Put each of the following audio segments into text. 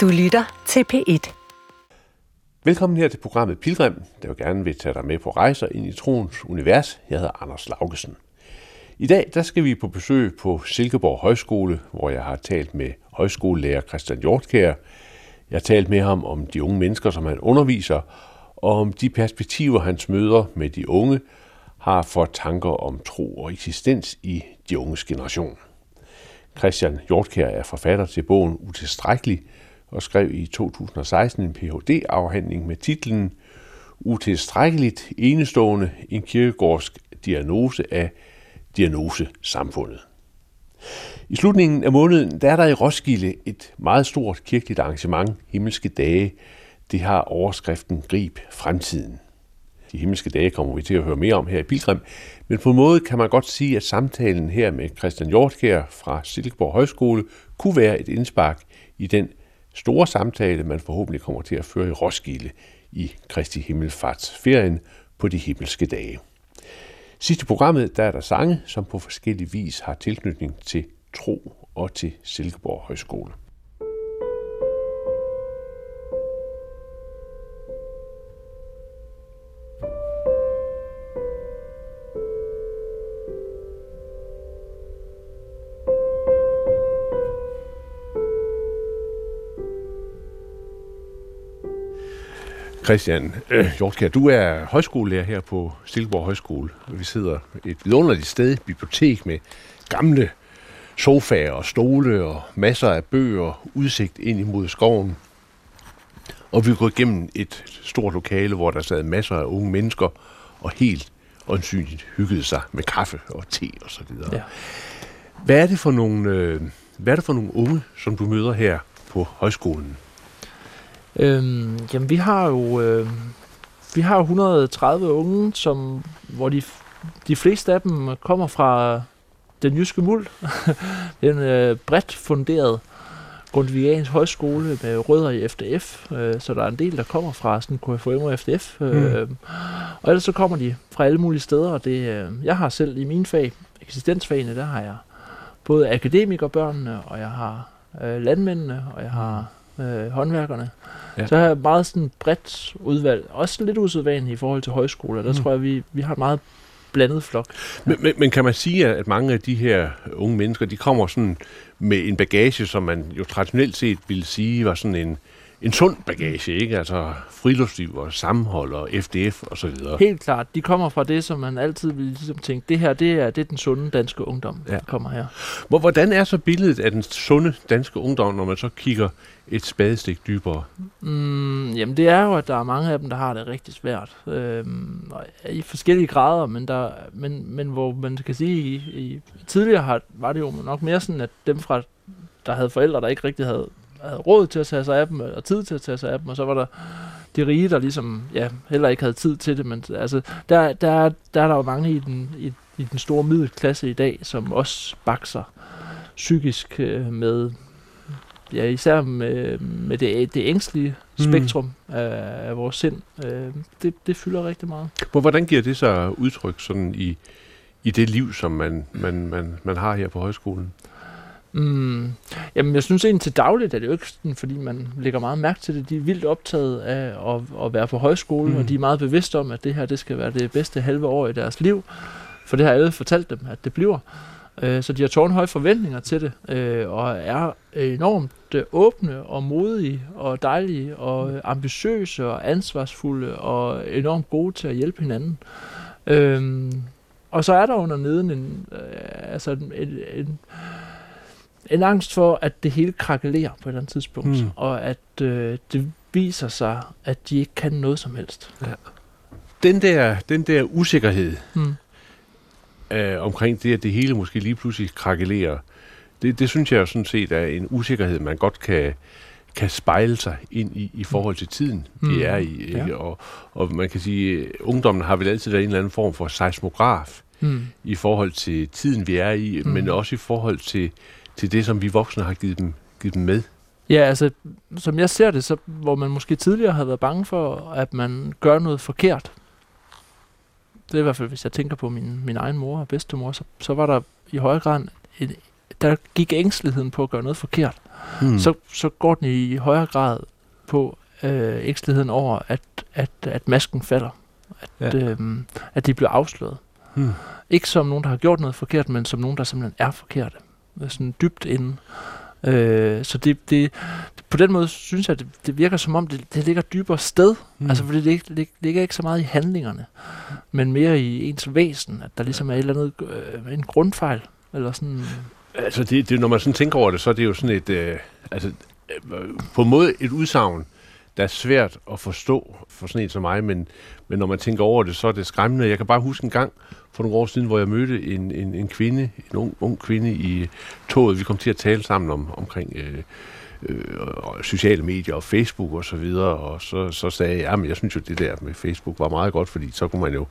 Du lytter til P1. Velkommen her til programmet Pilgrim, der vil gerne vil tage dig med på rejser ind i troens univers. Jeg hedder Anders Laugesen. I dag der skal vi på besøg på Silkeborg Højskole, hvor jeg har talt med højskolelærer Christian Hjortkær. Jeg har talt med ham om de unge mennesker, som han underviser, og om de perspektiver, hans møder med de unge har for tanker om tro og eksistens i de unges generation. Christian Hjortkær er forfatter til bogen Utilstrækkelig og skrev i 2016 en Ph.D.-afhandling med titlen Utilstrækkeligt enestående en kirkegårdsk diagnose af diagnosesamfundet. I slutningen af måneden der er der i Roskilde et meget stort kirkeligt arrangement, Himmelske Dage. Det har overskriften Grib Fremtiden. De himmelske dage kommer vi til at høre mere om her i Pilgrim, men på en måde kan man godt sige, at samtalen her med Christian Hjortkær fra Silkeborg Højskole kunne være et indspark i den store samtale, man forhåbentlig kommer til at føre i Roskilde i Kristi Himmelfartsferien på de himmelske dage. Sidste programmet, der er der sange, som på forskellig vis har tilknytning til tro og til Silkeborg Højskole. Christian øh, Hjortkær, du er højskolelærer her på Silkeborg Højskole. Vi sidder et vidunderligt sted, bibliotek med gamle sofaer og stole og masser af bøger, udsigt ind imod skoven. Og vi går igennem et stort lokale, hvor der sad masser af unge mennesker og helt åndsynligt hyggede sig med kaffe og te og så videre. Ja. Hvad er det for nogle, øh, hvad er det for nogle unge, som du møder her på højskolen? Øhm, jamen, vi har jo øh, vi har 130 unge, som, hvor de, de fleste af dem kommer fra den jyske muld. det er en øh, bredt funderet Grundtvigiansk højskole med rødder i FDF, øh, så der er en del, der kommer fra sådan KFM og FDF. Øh, mm. Og ellers så kommer de fra alle mulige steder, og det, øh, jeg har selv i min fag, eksistensfagene, der har jeg både akademikerbørnene, og jeg har øh, landmændene, og jeg har øh, håndværkerne. Ja. Så har jeg meget sådan bredt udvalg. Også lidt usædvanligt i forhold til højskoler. Der mm. tror jeg, vi, vi har et meget blandet flok. Men, men, men kan man sige, at mange af de her unge mennesker, de kommer sådan med en bagage, som man jo traditionelt set ville sige var sådan en, en sund bagage, ikke? Altså friluftsliv og sammenhold og FDF og så videre. Helt klart. De kommer fra det, som man altid vil ligesom tænke, det her, det er, det er den sunde danske ungdom, ja. der kommer her. Hvordan er så billedet af den sunde danske ungdom, når man så kigger et spadestik dybere? Mm, jamen det er jo, at der er mange af dem, der har det rigtig svært. Øhm, I forskellige grader, men, der, men, men hvor man kan sige, i, i tidligere har, var det jo nok mere sådan, at dem fra, der havde forældre, der ikke rigtig havde, havde råd til at tage sig af dem, og tid til at tage sig af dem, og så var der de rige, der ligesom ja, heller ikke havde tid til det. Men altså, der, der, der er der jo mange i den, i, i den store middelklasse i dag, som også bakser psykisk øh, med ja, især med, med det, det ængstlige mm. spektrum af, af vores sind, øh, det, det fylder rigtig meget. Hvordan giver det sig udtryk sådan i, i det liv, som man, man, man, man har her på højskolen? Mm, jamen, jeg synes egentlig til dagligt er det jo ikke sådan, fordi man lægger meget mærke til det. De er vildt optaget af at, at være på højskole, mm. og de er meget bevidste om, at det her det skal være det bedste halve år i deres liv. For det har alle fortalt dem, at det bliver. Øh, så de har tårnhøje forventninger til det, øh, og er enormt åbne og modige og dejlige og ambitiøse og ansvarsfulde og enormt gode til at hjælpe hinanden. Øh, og så er der under neden en, øh, altså en, en, en angst for, at det hele krakelerer på et eller andet tidspunkt, mm. og at øh, det viser sig, at de ikke kan noget som helst. Ja. Den der, den der usikkerhed, mm øh, omkring det, at det hele måske lige pludselig krakelerer, det, det synes jeg jo sådan set er en usikkerhed, man godt kan, kan spejle sig ind i, i forhold til tiden, mm. det er i. Ikke? Ja. Og, og man kan sige, at ungdommen har vel altid været en eller anden form for seismograf mm. i forhold til tiden, vi er i, mm. men også i forhold til, til det, som vi voksne har givet dem, givet dem med. Ja, altså, som jeg ser det, så hvor man måske tidligere har været bange for, at man gør noget forkert, det er i hvert fald, hvis jeg tænker på min, min egen mor og bedstemor, så, så var der i høj grad en der gik ængsteligheden på at gøre noget forkert. Mm. Så, så går den i højere grad på øh, ængsteligheden over, at, at, at masken falder. At, Ja. øhm, at de bliver afsløret. Mm. Ikke som nogen, der har gjort noget forkert, men som nogen, der simpelthen er forkerte. Sådan dybt inde. Øh, så det, det, på den måde synes jeg, det, det virker som om, det, det ligger dybere sted. Mm. Altså, fordi det ikke, lig, ligger ikke så meget i handlingerne, men mere i ens væsen, at der ligesom er et eller andet, øh, en grundfejl. Eller sådan, Altså, det, det, når man sådan tænker over det, så er det jo sådan et, øh, altså, øh, på en måde et udsagn, der er svært at forstå for sådan en som mig, men, men når man tænker over det, så er det skræmmende. Jeg kan bare huske en gang for nogle år siden, hvor jeg mødte en, en, en kvinde, en ung, ung kvinde i toget. Vi kom til at tale sammen om, omkring øh, øh, sociale medier og Facebook og så videre, og så, så sagde jeg, at jeg synes jo, det der med Facebook var meget godt, fordi så kunne man jo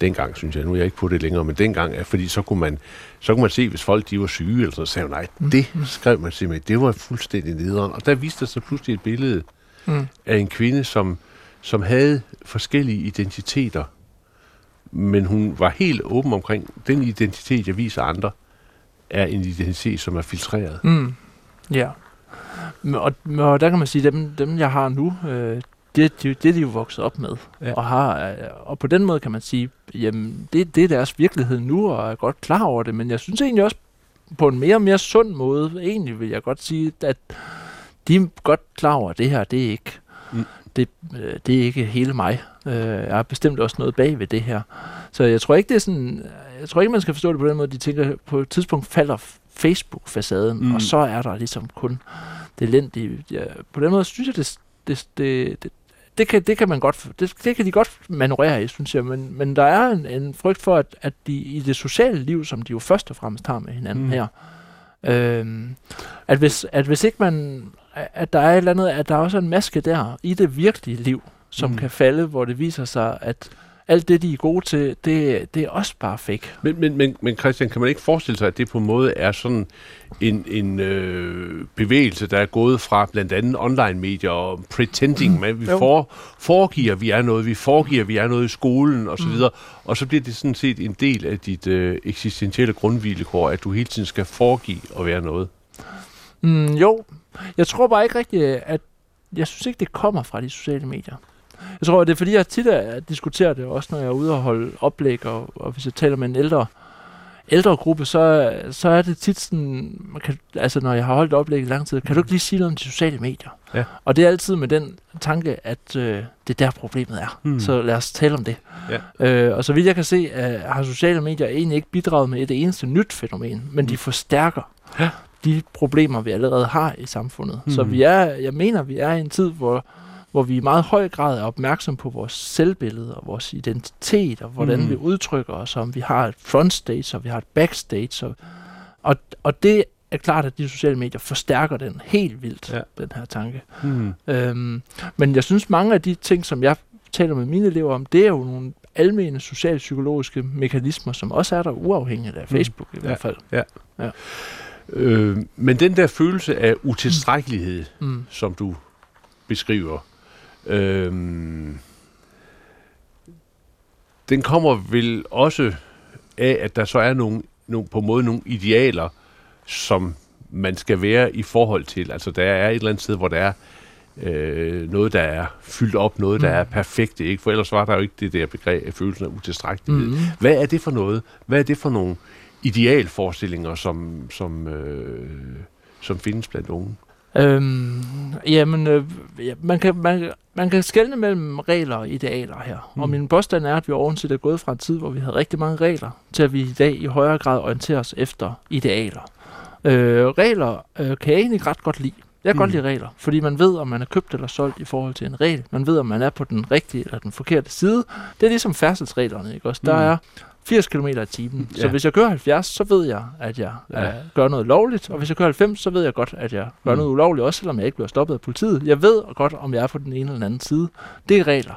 dengang, synes jeg, nu er jeg ikke på det længere, men dengang, fordi så kunne man, så kunne man se, hvis folk de var syge, eller så sagde nej, det skrev man simpelthen, det var fuldstændig nederen. Og der viste der sig pludselig et billede mm. af en kvinde, som, som havde forskellige identiteter, men hun var helt åben omkring, den identitet, jeg viser andre, er en identitet, som er filtreret. Mm. Ja. Og, og der kan man sige, dem, dem jeg har nu, øh, det, det, det er de jo vokset op med. Ja. Ja. Og, har, øh, og på den måde kan man sige, jamen det, det er deres virkelighed nu, og er godt klar over det. Men jeg synes egentlig også, på en mere og mere sund måde, egentlig vil jeg godt sige, at de er godt klar over, at det her, det er ikke, Mm. det, øh, det er ikke hele mig. Øh, jeg har bestemt også noget bag ved det her. Så jeg tror ikke, det er sådan, jeg tror ikke, man skal forstå det på den måde, de tænker, på et tidspunkt falder Facebook-facaden, Mm. og så er der ligesom kun det elendige. Ja, på den måde synes jeg, det, det, det, det, det, kan, det kan man godt, det, det kan de godt manøvrere i, synes jeg, men, men der er en, en frygt for, at, at de i det sociale liv, som de jo først og fremmest har med hinanden Mm. her, øhm, at, hvis, at hvis ikke man, at der er et eller andet, at der også er en maske der i det virkelige liv, som Mm. mm. kan falde, hvor det viser sig, at alt det, de er gode til, det, det er også bare fake. Men, men, men, men Christian, kan man ikke forestille sig, at det på en måde er sådan en, en øh, bevægelse, der er gået fra blandt andet online-medier og pretending, med, vi Jo. for, foregiver, vi er noget, vi foregiver, vi er noget i skolen osv., Mm. videre, og så bliver det sådan set en del af dit øh, eksistentielle grundvilkår, at du hele tiden skal foregive at være noget. Mm, jo, jeg tror bare ikke rigtigt, at jeg synes ikke, det kommer fra de sociale medier. Jeg tror, det er fordi, jeg tit er, diskuterer det også, når jeg er ude og holde oplæg, og, og hvis jeg taler med en ældre, ældre gruppe, så, så er det tit sådan, man kan, altså når jeg har holdt oplæg i lang tid, kan du ikke lige sige noget om de sociale medier? Ja. Og det er altid med den tanke, at øh, det er der problemet er. Hmm. Så lad os tale om det. Ja. Øh, og så vidt jeg kan se, øh, har sociale medier egentlig ikke bidraget med et eneste nyt fænomen, men de forstærker Ja. De problemer, vi allerede har i samfundet. Så Mhm. vi er, jeg mener, vi er i en tid, hvor, hvor vi i meget høj grad er opmærksom på vores selvbillede og vores identitet, og hvordan Mhm. vi udtrykker os, om vi har et frontstage, og vi har et backstage. Og, og, og det er klart, at de sociale medier forstærker den helt vildt, Ja. ja. den her tanke. Hmm. Øhm, men jeg synes, mange af de ting, som jeg taler med mine elever om, det er jo nogle almene socialpsykologiske mekanismer, som også er der uafhængigt af Facebook i Ja. hvert fald. Øh, men den der følelse af utilstrækkelighed, Mm. som du beskriver, øh, den kommer vel også af, at der så er nogle, nogle, på en måde nogle idealer, som man skal være i forhold til. Altså der er et eller andet sted, hvor der er øh, noget, der er fyldt op, noget, der Mm. er perfekt, ikke? For ellers var der jo ikke det der begreb af følelsen af utilstrækkelighed. Mm. Hvad er det for noget? Hvad er det for nogle idealforestillinger, som, som, øh, som findes blandt unge? Øhm, jamen, øh, ja, man, kan, man, man kan skelne mellem regler og idealer her. Mm. Mm. Og min påstand er, at vi ovenset er gået fra en tid, hvor vi havde rigtig mange regler, til at vi i dag i højere grad orienterer os efter idealer. Øh, regler øh, kan jeg egentlig ret godt lide. Jeg kan mm. godt Mm. lide regler, fordi man ved, om man er købt eller solgt i forhold til en regel. Man ved, om man er på den rigtige eller den forkerte side. Det er ligesom færdselsreglerne, ikke også? Der Mm. er 80 km i timen. Så Ja. hvis jeg kører 70, så ved jeg, at jeg Ja. ja. gør noget lovligt. Og hvis jeg kører 90, så ved jeg godt, at jeg gør Mm. noget ulovligt, også selvom jeg ikke bliver stoppet af politiet. Jeg ved godt, om jeg er på den ene eller den anden side. Det er regler.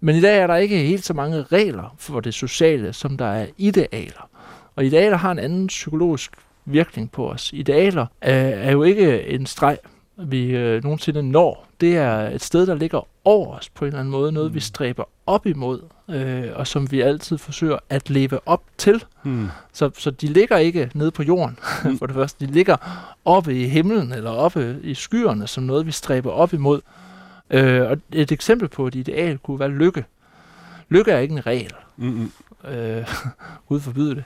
Men i dag er der ikke helt så mange regler for det sociale, som der er idealer. Og idealer har en anden psykologisk virkning på os. Idealer er, er jo ikke en streg, vi øh, nogensinde når. Det er et sted, der ligger over os på en eller anden måde. Noget, vi Mm. stræber op imod, øh, og som vi altid forsøger at leve op til. Mm. Så, så de ligger ikke nede på jorden, Mm. for det første. De ligger oppe i himlen, eller oppe i skyerne, som noget, vi stræber op imod. Øh, og et eksempel på et ideal kunne være lykke. Lykke er ikke en regel. Mm. Øh, Gud forbyde det.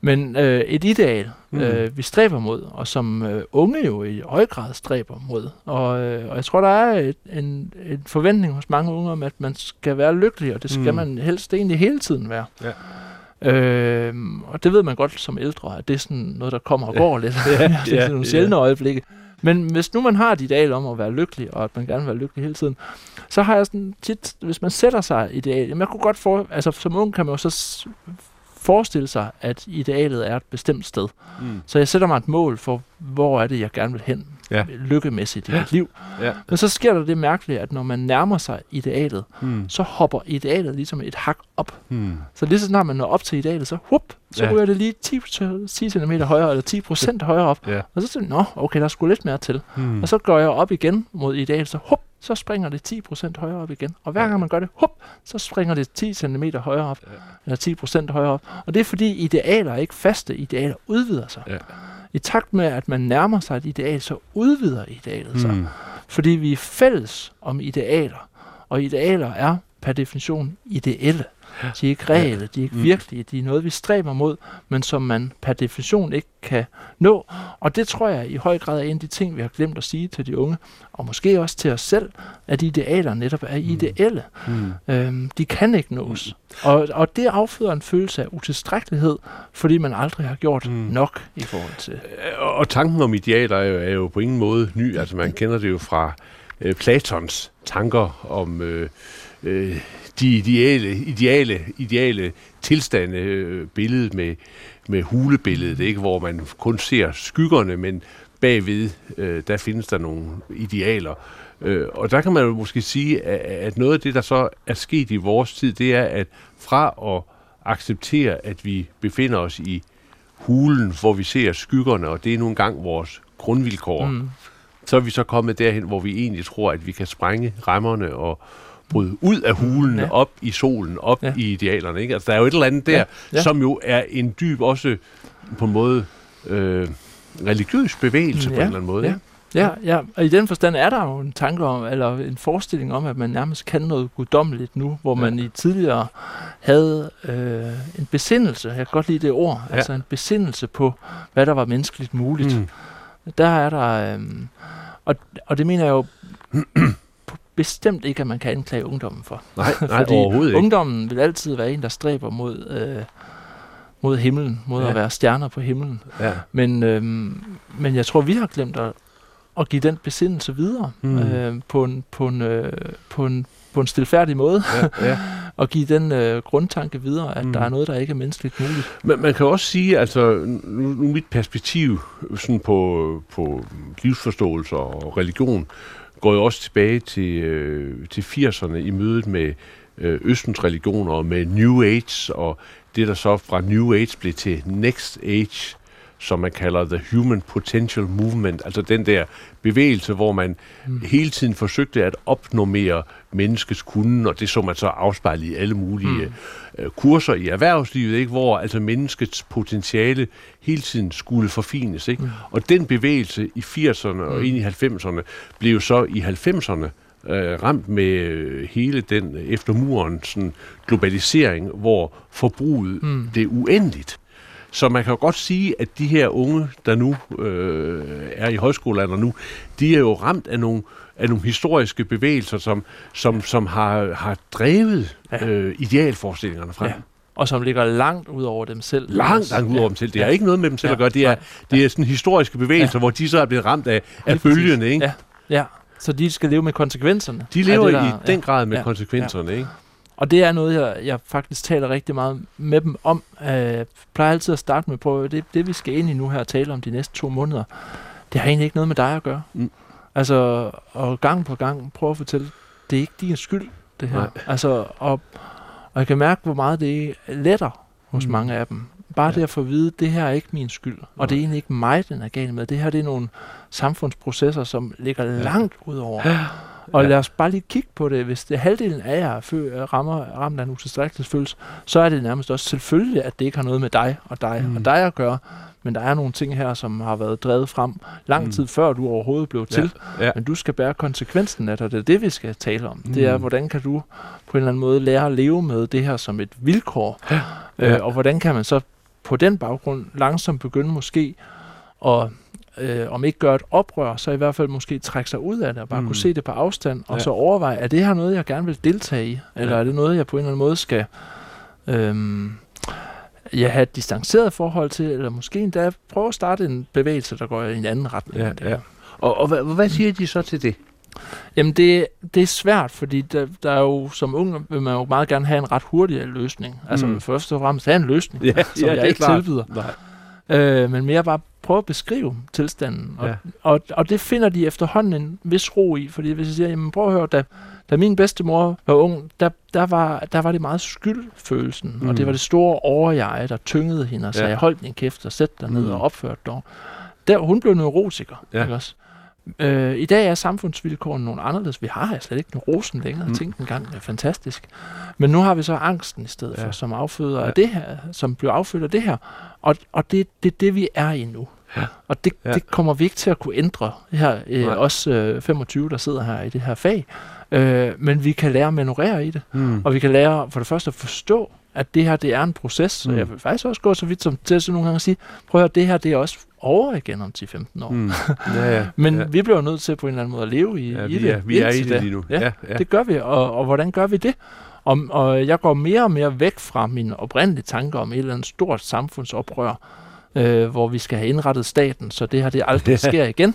Men øh, et ideal, Mm. øh, vi stræber mod, og som øh, unge jo i høj grad stræber mod. Og, øh, og jeg tror, der er et, en, en forventning hos mange unge om, at man skal være lykkelig, og det skal Mm. man helst egentlig hele tiden være. Ja. Øh, og det ved man godt som ældre, at det er sådan noget, der kommer og går lidt. Ja, det er ja, sådan nogle ja. sjældne øjeblikke. Men hvis nu man har et ideal om at være lykkelig, og at man gerne vil være lykkelig hele tiden, så har jeg sådan tit, hvis man sætter sig et ideal, jamen jeg kunne godt for, altså som ung kan man jo så forestille sig, at idealet er et bestemt sted. Mm. Så jeg sætter mig et mål for, hvor er det, jeg gerne vil hen, Ja. lykkemæssigt i mit liv. Ja. Men så sker der det mærkelige, at når man nærmer sig idealet, Mm. så hopper idealet ligesom et hak op. Mm. Så lige så snart man når op til idealet, så, whoop, så Ja. ryger det lige 10, 10 cm højere, eller 10 procent højere op. Ja. Og så tænker jeg, nå, okay, der er sgu lidt mere til. Mm. Og så går jeg op igen mod idealet, så hup, så springer det 10% højere op igen. Og hver Ja. gang man gør det, hup, så springer det 10 cm højere op, Ja. eller 10% højere op. Og det er fordi idealer er ikke faste, idealer udvider sig. Ja. I takt med, at man nærmer sig et ideal, så udvider idealet sig. Mm. Fordi vi er fælles om idealer, og idealer er per definition ideelle. De er ikke reelle, de er ikke Mm. virkelige, de er noget, vi stræber mod, men som man per definition ikke kan nå. Og det tror jeg i høj grad er en af de ting, vi har glemt at sige til de unge, og måske også til os selv, at idealer netop er ideelle. Mm. Øhm, de kan ikke nås. Og, og det afføder en følelse af utilstrækkelighed, fordi man aldrig har gjort Mm. nok i forhold til. Øh, Og tanken om idealer er jo, er jo på ingen måde ny. Altså man kender det jo fra øh, Platons tanker om øh, øh, de ideale, ideale, ideale tilstande, øh, billedet med, med hulebilledet, ikke? hvor man kun ser skyggerne, men bagved, øh, der findes der nogle idealer. Øh, og der kan man jo måske sige, at, at noget af det, der så er sket i vores tid, det er, at fra at acceptere, at vi befinder os i hulen, hvor vi ser skyggerne, og det er nogle gange vores grundvilkår. Mm. så er vi så kommet derhen, hvor vi egentlig tror, at vi kan sprænge rammerne og bryde ud af hulen, ja. Ja. op i solen, op ja. Ja. i idealerne. Ikke? Altså, der er jo et eller andet der, ja. Ja, Ja. ja. som jo er en dyb, også på en måde, øh, religiøs bevægelse Mm, på ja, en eller anden måde. ja. Ja, ja, og i den forstand er der jo en tanke om, eller en forestilling om, at man nærmest kan noget guddommeligt nu, hvor Ja. man i tidligere havde øh, en besindelse, jeg kan godt lide det ord, Ja. ja. altså en besindelse på, hvad der var menneskeligt muligt. Mm. Der er der, øh, og, og det mener jeg jo bestemt ikke, at man kan anklage ungdommen for. Nej, nej Fordi overhovedet ikke. Ungdommen vil altid være en, der stræber mod, øh, mod himlen, mod Ja. at være stjerner på himlen. Ja. Men, øhm, men jeg tror, vi har glemt at, at give den besindelse videre Mm. øh, på, en, på, en, øh, på, en, på en stilfærdig måde, Ja, ja. og give den øh, grundtanke videre, at Mm. der er noget, der ikke er menneskeligt muligt. Men man kan også sige, altså nu, nu mit perspektiv sådan på, på livsforståelse og religion går jo også tilbage til, øh, til 80'erne i mødet med øh, Østens religioner og med New Age, og det der så fra New Age blev til Next Age, som man kalder The Human Potential Movement, altså den der bevægelse, hvor man Mm. hele tiden forsøgte at opnormere menneskets kunden, og det så man så afspejlet i alle mulige mm. øh, kurser i erhvervslivet, ikke? hvor altså menneskets potentiale hele tiden skulle forfines. Ikke? Mm. Og den bevægelse i 80'erne og Mm. ind i 90'erne blev jo så i 90'erne øh, ramt med hele den øh, efter muren sådan, globalisering, hvor forbruget mm. Det er uendeligt. Så man kan jo godt sige, at de her unge, der nu øh, er i højskolealderen nu, de er jo ramt af nogle, af nogle historiske bevægelser, som, som, som har, har drevet Ja. øh, idealforestillingerne frem. Ja. Og som ligger langt ud over dem selv. Langt, langt ud over dem selv. Det har Ja. ikke noget med dem selv Ja. at gøre. Det er, Nej. det er sådan historiske bevægelser, hvor de så er blevet ramt af, af bølgerne. Ikke? Ja, ja. Så de skal leve med konsekvenserne. De lever det, i der- den ja. grad med Ja. konsekvenserne. Ikke? Og det er noget, jeg, jeg faktisk taler rigtig meget med dem om. Øh, Jeg plejer altid at starte med på, det, det vi skal ind i nu her og tale om de næste to måneder, det har egentlig ikke noget med dig at gøre. Mm. Altså, og gang på gang prøve at fortælle, det er ikke din skyld, det her. Nej. Altså, og, og jeg kan mærke, hvor meget det letter hos Mm. mange af dem. Bare Ja. ja. det at få at vide, det her er ikke min skyld. Og det er egentlig ikke mig, den er gal med. Det her det er nogle samfundsprocesser, som ligger Ja. langt ud over. Og ja. lad os bare lige kigge på det. Hvis det halvdelen af jer fø- rammer, ramt af en utilstrækkelighedsfølelse, så er det nærmest også selvfølgelig, at det ikke har noget med dig og dig Mm. mm. og dig at gøre. Men der er nogle ting her, som har været drevet frem lang Mm. tid før du overhovedet blev til. Ja. Men du skal bære konsekvensen af det, og det er det, vi skal tale om. Det er, Mm. hvordan kan du på en eller anden måde lære at leve med det her som et vilkår, Ja. øh, og hvordan kan man så på den baggrund langsomt begynde måske at, øh, om ikke gøre et oprør, så i hvert fald måske trække sig ud af det, og bare Mm. kunne se det på afstand, og Ja. så overveje, er det her noget, jeg gerne vil deltage i, eller Ja. er det noget, jeg på en eller anden måde skal... Øhm, ja, have et distanceret forhold til, eller måske endda prøve at starte en bevægelse, der går i en anden retning. Ja, ja. Og, og hvad, hvad siger de så til det? Jamen det, det er svært, fordi der, der er jo som ung vil man jo meget gerne have en ret hurtig løsning. Altså Mm. først og fremmest have en løsning, Ja, som jeg ikke tilbyder. Nej. Øh, men mere bare prøve at beskrive tilstanden. Og, Ja. og, og det finder de efterhånden en vis ro i, fordi hvis jeg siger, jamen prøv at høre, da, da min bedstemor var ung, der, der, var, der var det meget skyldfølelsen, Mm. mm. og det var det store overjeg, der tyngede hende og sagde, Ja. hold din kæft og sæt dig ned Mm. og opført dig. Der, hun blev neurotiker, ja. ikke også? Øh, I dag er samfundsvilkårene nogle anderledes. Vi har slet ikke neurosen længere. Mm. Tænk engang, det er fantastisk. Men nu har vi så angsten i stedet Ja. ja. for, som afføder Ja. af det her, som bliver affødt af det her. Og, og det er det, det, vi er i nu. Ja. Og det, Ja. ja. det kommer vi ikke til at kunne ændre her, øh, Nej. os øh, 25, der sidder her i det her fag. Øh, men vi kan lære at manøvrere i det. Mm. Og vi kan lære for det første at forstå, at det her det er en proces. Mm. Og jeg vil faktisk også gå så vidt som til at så nogle gange sige, prøv at høre, det her det er også over igen om 10-15 år. Mm. Ja, ja. Men ja. vi bliver nødt til på en eller anden måde at leve i, ja, i vi det. er, vi er i det lige nu. Ja, Ja, ja. Det gør vi, og, og hvordan gør vi det? Og, og jeg går mere og mere væk fra mine oprindelige tanker om et eller andet stort samfundsoprør, øh, hvor vi skal have indrettet staten, så det her det aldrig sker igen.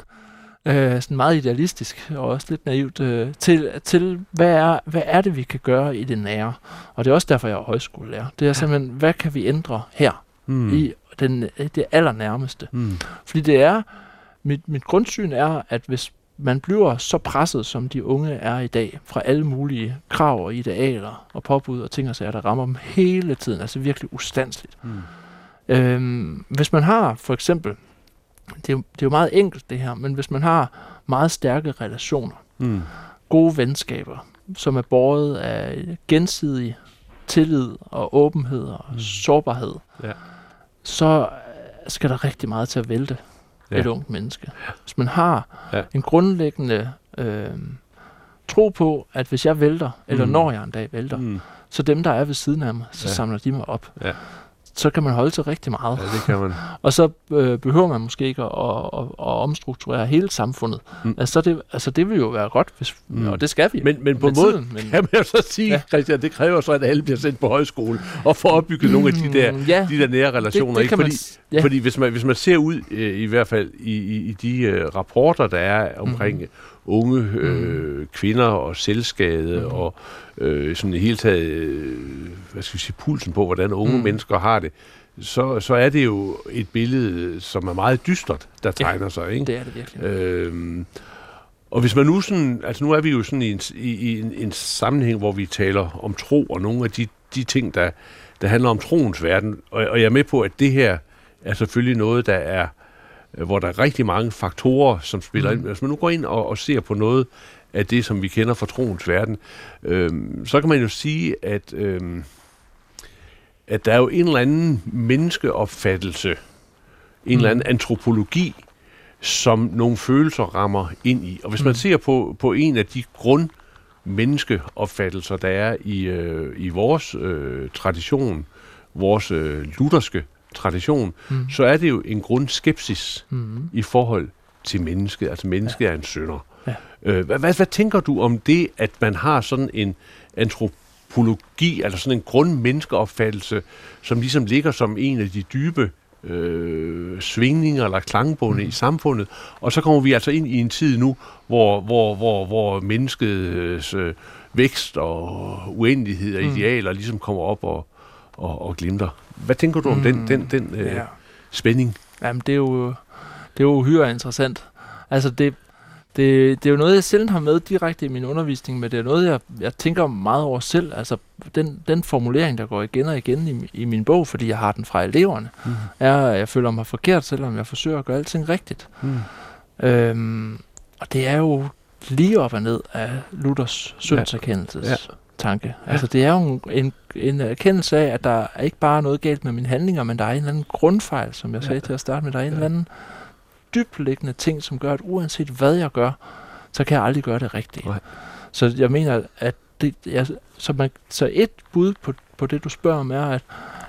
Øh, sådan meget idealistisk og også lidt naivt, øh, til, til hvad, er, hvad er det, vi kan gøre i det nære? Og det er også derfor, jeg er højskolelærer. Det er simpelthen, hvad kan vi ændre her mm. i den, det allernærmeste? Mm. Fordi det er, mit, mit grundsyn er, at hvis man bliver så presset, som de unge er i dag, fra alle mulige krav og idealer og påbud og ting og sager, der rammer dem hele tiden, altså virkelig ustandsligt. Mm. Øhm, hvis man har for eksempel, det er, jo, det er jo meget enkelt det her, men hvis man har meget stærke relationer, Mm. gode venskaber, som er båret af gensidig tillid og åbenhed og Mm. mm. sårbarhed, Ja. Så øh, skal der rigtig meget til at vælte Ja. et ungt menneske. Hvis man har Ja. en grundlæggende øh, tro på, at hvis jeg vælter, eller Mm. når jeg en dag vælter, Mm. så dem, der er ved siden af mig, så ja. samler de mig op. Ja. Så kan man holde til rigtig meget. Ja, det kan man. Og så øh, behøver man måske ikke at, at, at, at omstrukturere hele samfundet. Mm. Mm. Altså, det, altså det vil jo være godt, hvis, Mm. mm. og det skal vi. Men, men på en måde men, kan man jo så sige, ja. Christian, det kræver så, at alle bliver sendt på højskole og får opbygget nogle af de der, Mm, ja, de der nære relationer. det, det ikke? man, Fordi, s- ja. Fordi hvis man, hvis man ser ud, øh, i hvert fald i, i, i de øh, rapporter, der er omkring Mhm. Unge øh, kvinder og selvskade Mhm. og øh, sådan i hele taget, øh, hvad skal vi sige, pulsen på, hvordan unge Mhm. mennesker har det, så, så er det jo et billede, som er meget dystert, der Ja, tegner sig. Ikke? det er det virkelig. Øhm, og hvis man nu sådan, altså nu er vi jo sådan i en, i, i en, en sammenhæng, hvor vi taler om tro, og nogle af de, de ting, der, der handler om troens verden, og, og jeg er med på, at det her er selvfølgelig noget, der er, øh, hvor der er rigtig mange faktorer, som spiller Mhm. ind. Hvis man nu går ind og, og ser på noget af det, som vi kender fra troens verden, øhm, så kan man jo sige, at, øhm, at der er jo en eller anden menneskeopfattelse, en eller anden antropologi, som nogle følelser rammer ind i. Og hvis man Mm. ser på, på en af de grund menneskeopfattelser, der er i, øh, i vores øh, tradition, vores øh, lutherske tradition, Mm. så er det jo en grundskepsis Mm. i forhold til mennesket. Altså mennesket ja. er en synder. Ja. Øh, hvad, hvad, hvad tænker du om det, at man har sådan en antropologi, altså sådan en grundmenneskeopfattelse, som ligesom ligger som en af de dybe øh, svingninger eller klangbunde mm. i samfundet. Og så kommer vi altså ind i en tid nu, hvor, hvor, hvor, hvor menneskets øh, vækst og uendelighed og Mm. idealer ligesom kommer op og, og, og glimter. Hvad tænker du om den, Mm. den, den øh, Ja. spænding? Jamen, det er jo, det er jo uhyre interessant. Altså, det, det, det er jo noget, jeg selv har med direkte i min undervisning, men det er noget, jeg, jeg tænker meget over selv. Altså, den, den formulering, der går igen og igen i, i min bog, fordi jeg har den fra eleverne, Mm. er, at jeg føler mig forkert, selvom jeg forsøger at gøre alting rigtigt. Mm. Øhm, og det er jo lige op og ned af Luthers syndserkendelses ja. Tanke. Altså det er jo en, en, en erkendelse af, at der er ikke bare noget galt med mine handlinger, men der er en eller anden grundfejl, som jeg sagde ja. til at starte med. Der er en ja. eller anden dybliggende ting, som gør, at uanset hvad jeg gør, så kan jeg aldrig gøre det rigtigt. Nej. Så jeg mener, at det, jeg, så, man, så et bud på, på det, du spørger om, er, at,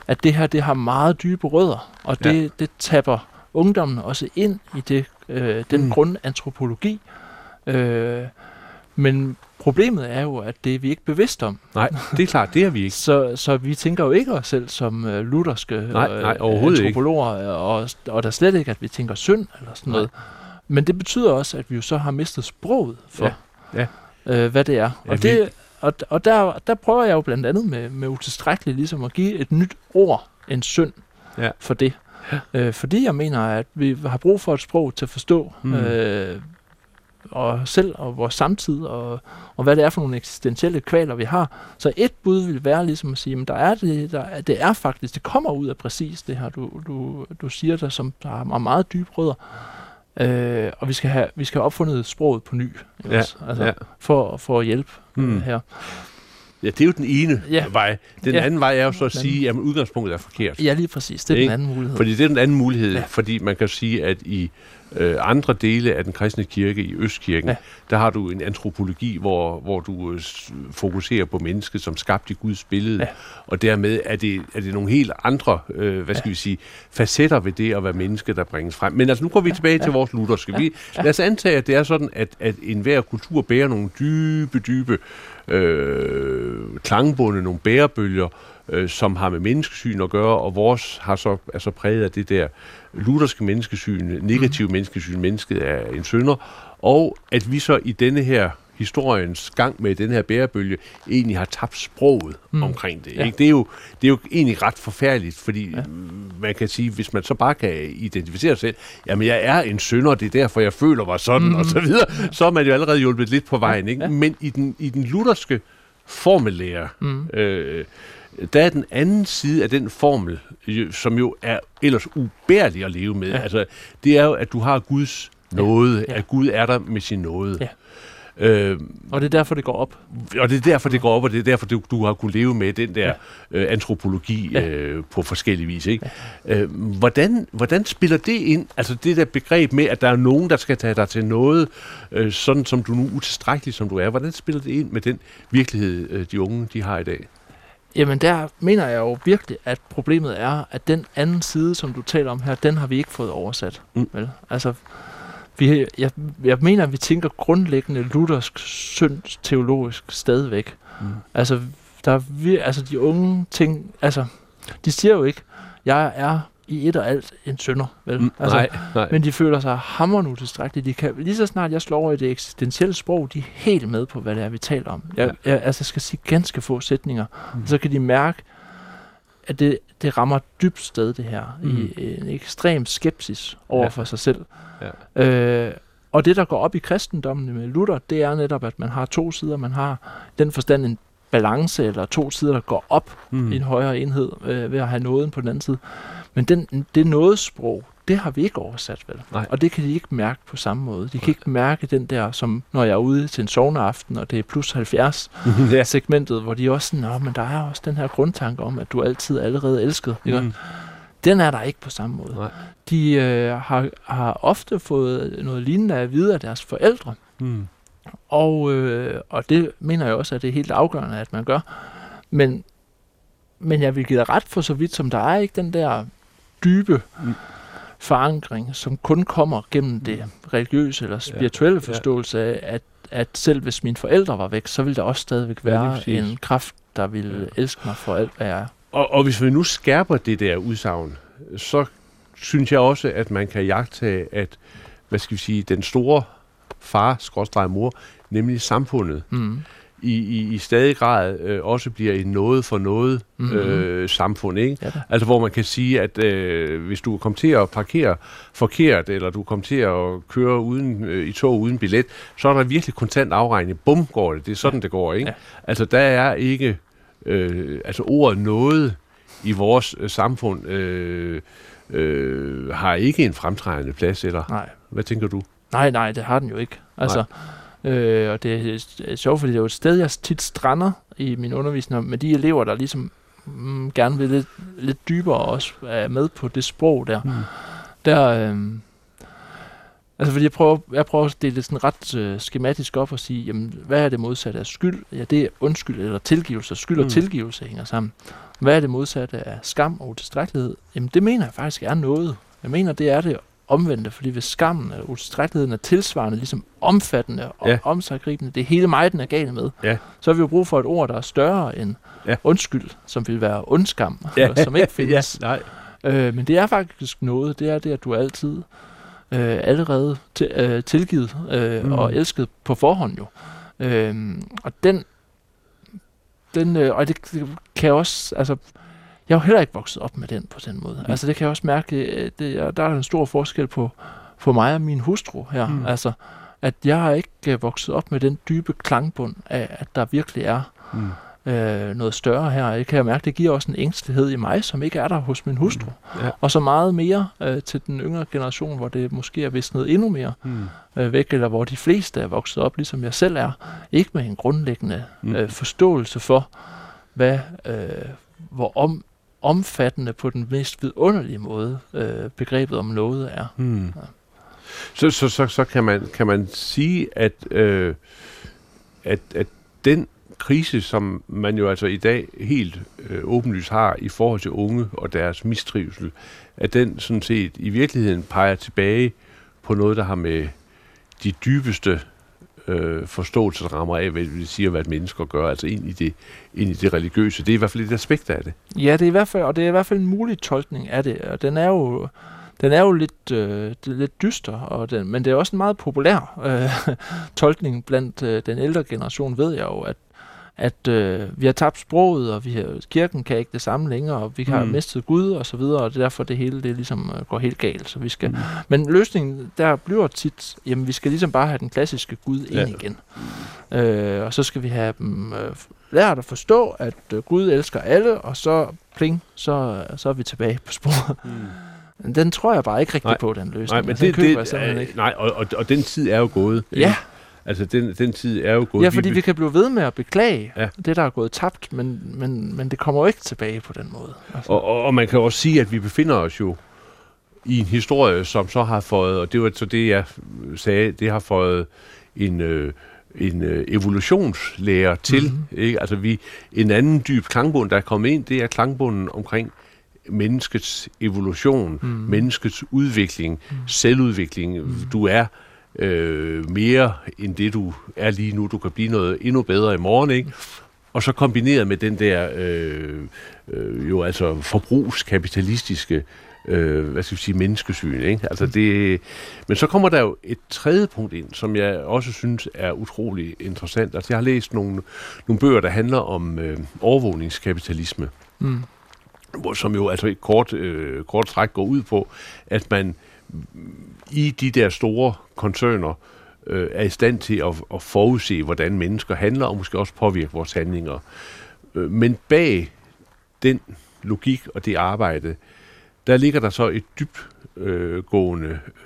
at det her det har meget dybe rødder, og det, ja. det tapper ungdommen også ind i det, øh, den mm. grundantropologi. Øh, men problemet er jo, at det er vi ikke bevidst om. Nej, det er klart, det er vi ikke. så, så vi tænker jo ikke os selv som uh, lutherske nej, nej, overhovedet antropologer, ikke. Og, og der slet ikke, at vi tænker synd eller sådan nej. noget. Men det betyder også, at vi jo så har mistet sproget for, ja. Ja. Øh, hvad det er. Ja, og det, og, og der, der prøver jeg jo blandt andet med, med utilstrækkeligt ligesom at give et nyt ord, en synd, ja. for det. Ja. Øh, fordi jeg mener, at vi har brug for et sprog til at forstå mm. øh, og selv og vores samtid, og, og hvad det er for nogle eksistentielle kvaler, vi har. Så et bud vil være ligesom at sige, at der er det, der, det er faktisk, det kommer ud af præcis det her, du, du, du siger der, som der har meget dybe rødder. Øh, og vi skal, have, vi skal have opfundet sproget på ny, ja, altså, ja. For, for at hjælpe mm. her. Ja, det er jo den ene ja. vej. Den ja. anden vej er jo så at sige, at udgangspunktet er forkert. Ja, lige præcis. Det er ikke? den anden mulighed. Fordi det er den anden mulighed, ja. fordi man kan sige, at i øh, andre dele af den kristne kirke, i Østkirken, ja. der har du en antropologi, hvor, hvor du øh, fokuserer på mennesket som skabt i Guds billede, ja. og dermed er det, er det nogle helt andre, øh, hvad skal ja. vi sige, facetter ved det at være menneske, der bringes frem. Men altså, nu går vi tilbage ja. til vores lutherske. Ja. Vi, lad os antage, at det er sådan, at, at enhver kultur bærer nogle dybe, dybe øh, klangbunde, nogle bærebølger, øh, som har med menneskesyn at gøre, og vores har så, er så præget af det der lutherske menneskesyn, negativ mm. menneskesyn, mennesket er en synder, og at vi så i denne her historiens gang med den her bærebølge egentlig har tabt sproget mm. omkring det. Ja. Ikke? Det, er jo, det er jo egentlig ret forfærdeligt, fordi ja. man kan sige, hvis man så bare kan identificere sig selv, jamen jeg er en synder, det er derfor jeg føler mig sådan, mm. og så videre, så er man jo allerede hjulpet lidt på vejen. Ikke? Ja. Men i den, i den lutherske formellære, mm. øh, der er den anden side af den formel, som jo er ellers ubærlig at leve med. Ja. Altså, det er jo, at du har Guds nåde, ja. Ja. at Gud er der med sin nåde. Ja. Øh, og det er derfor, det går op. Og det er derfor, det går op, og det er derfor, du, du har kunnet leve med den der ja. øh, antropologi ja. øh, på forskellige vis. Ikke? Ja. Øh, hvordan, hvordan spiller det ind, altså det der begreb med, at der er nogen, der skal tage dig til noget, øh, sådan som du nu utilstrækkelig som du er, hvordan spiller det ind med den virkelighed, øh, de unge de har i dag? Jamen der mener jeg jo virkelig, at problemet er, at den anden side, som du taler om her, den har vi ikke fået oversat. Mm. Vel? Altså, vi, jeg, jeg mener, at vi tænker grundlæggende luthersk synd teologisk stadigvæk. Mm. Altså, der vi, altså de unge ting, altså, de siger jo ikke, jeg er i et og alt en sønder, vel? Mm, altså, nej, nej. Men de føler sig hammerende utilstrækkelige. De kan, lige så snart jeg slår over i det eksistentielle sprog, de er helt med på, hvad det er, vi taler om. Jeg, ja. jeg altså, skal sige ganske få sætninger, mm. og så kan de mærke, at det, det rammer dybt sted, det her, mm. i en ekstrem skepsis over ja. for sig selv. Ja. Øh, og det, der går op i kristendommen med Luther, det er netop, at man har to sider. Man har den forstand en balance, eller to sider, der går op mm. i en højere enhed, øh, ved at have nåden på den anden side. Men den, det nådesprog, det har vi ikke oversat, vel? Nej. Og det kan de ikke mærke på samme måde. De kan ikke mærke den der, som når jeg er ude til en sovneaften, og det er plus 70 ja. segmentet, hvor de også sådan, men der er også den her grundtanke om, at du altid allerede elsket. Ikke? Mm. Den er der ikke på samme måde. Nej. De øh, har, har ofte fået noget lignende at vide af deres forældre. Mm. Og, øh, og det mener jeg også, at det er helt afgørende, at man gør. Men, men jeg vil give dig ret for så vidt, som der er ikke den der dybe mm. forankring, som kun kommer gennem det mm. religiøse eller spirituelle ja. forståelse af, at, at selv hvis mine forældre var væk, så ville der også stadigvæk være ja, en kraft, der ville ja. elske mig for alt, hvad jeg er. Og, og hvis vi nu skærper det der udsagn, så synes jeg også, at man kan jagtage, at hvad skal vi sige, den store far, skråstrej mor, nemlig samfundet, mm i, i, i stadig grad øh, også bliver et noget for noget mm-hmm. øh, samfund. Ikke? Ja, altså hvor man kan sige, at øh, hvis du kommer til at parkere forkert, eller du kommer til at køre uden, øh, i tog uden billet, så er der virkelig kontant afregning. Bum går det. Det er sådan, ja. det går. Ikke? Ja. Altså der er ikke øh, altså ordet noget i vores øh, samfund øh, øh, har ikke en fremtrædende plads, eller Nej. hvad tænker du? Nej, nej, det har den jo ikke. Altså, Øh, og det er sjovt, fordi det er jo et sted, jeg tit strander i min undervisning med de elever, der ligesom mm, gerne vil lidt, lidt dybere også er med på det sprog der. Mm. Der, øh, altså fordi jeg prøver, jeg prøver at dele det sådan ret øh, skematisk op og sige, jamen, hvad er det modsatte af skyld? Ja, det er undskyld eller tilgivelse. Skyld og mm. tilgivelse hænger sammen. Hvad er det modsatte af skam og utilstrækkelighed? Jamen, det mener jeg faktisk er noget. Jeg mener, det er det omvendte, fordi hvis skammen eller utilstrækkeligheden er tilsvarende, ligesom omfattende og ja. omsaggribende, det er hele mig, den er gal med, ja. så har vi jo brug for et ord, der er større end ja. undskyld, som vil være ondskam, ja. som ikke findes. ja, nej. Øh, men det er faktisk noget, det er det, at du altid øh, allerede til, øh, tilgivet øh, mm. og elsket på forhånd jo. Øh, og den, den øh, og det, det kan også, altså, jeg har heller ikke vokset op med den på den måde. Mm. Altså det kan jeg også mærke, øh, det, der er en stor forskel på, på mig og min hustru her. Mm. Altså, at jeg har ikke øh, vokset op med den dybe klangbund af, at der virkelig er mm. øh, noget større her. Jeg kan mærke, det giver også en ængstelighed i mig, som ikke er der hos min hustru. Mm. Ja. Og så meget mere øh, til den yngre generation, hvor det måske er visnet endnu mere mm. øh, væk, eller hvor de fleste er vokset op, ligesom jeg selv er. Ikke med en grundlæggende mm. øh, forståelse for, hvad, øh, hvor om, omfattende på den mest vidunderlige måde, øh, begrebet om noget er. Hmm. Ja. Så, så, så, så kan, man, kan man sige, at, øh, at, at den krise, som man jo altså i dag helt øh, åbenlyst har i forhold til unge og deres mistrivsel, at den sådan set i virkeligheden peger tilbage på noget, der har med de dybeste øh, forståelsesrammer af, hvad vi siger, hvad at være et menneske gør, gøre, altså ind i, det, ind i det religiøse. Det er i hvert fald et aspekt af det. Ja, det er i hvert fald, og det er i hvert fald en mulig tolkning af det, og den er jo, den er jo lidt, øh, lidt dyster, og den, men det er også en meget populær øh, tolkning blandt øh, den ældre generation, ved jeg jo, at at øh, vi har tabt sproget, og vi har, kirken kan ikke det samme længere, og vi har mm. mistet Gud og så videre, og det er derfor det hele det ligesom øh, går helt galt. Så vi skal, mm. Men løsningen der bliver tit, jamen vi skal ligesom bare have den klassiske Gud ind ja. igen. Øh, og så skal vi have dem øh, lært at forstå, at øh, Gud elsker alle, og så pling, så, så er vi tilbage på sporet. Mm. Den tror jeg bare ikke rigtig nej, på, den løsning. Nej, men det, det, det, ikke. nej og, og, og den tid er jo gået. Ja, Altså, den, den tid er jo gået... Ja, fordi vi, vi kan blive ved med at beklage ja. det, der er gået tabt, men, men, men det kommer jo ikke tilbage på den måde. Altså. Og, og, og man kan også sige, at vi befinder os jo i en historie, som så har fået, og det var så det, jeg sagde, det har fået en, øh, en øh, evolutionslærer til. Mm-hmm. Ikke? Altså vi, en anden dyb klangbund, der er kommet ind, det er klangbunden omkring menneskets evolution, mm. menneskets udvikling, mm. selvudvikling. Mm. Du er øh, mere end det, du er lige nu. Du kan blive noget endnu bedre i morgen, ikke? Og så kombineret med den der øh, øh, jo altså forbrugskapitalistiske øh, hvad skal vi sige, menneskesyn. Ikke? Altså det, men så kommer der jo et tredje punkt ind, som jeg også synes er utrolig interessant. Altså jeg har læst nogle, nogle bøger, der handler om øh, overvågningskapitalisme, mm. hvor, som jo altså et kort, øh, kort træk går ud på, at man i de der store koncerner øh, er i stand til at, at forudse, hvordan mennesker handler, og måske også påvirke vores handlinger. Øh, men bag den logik og det arbejde, der ligger der så et dybt øh,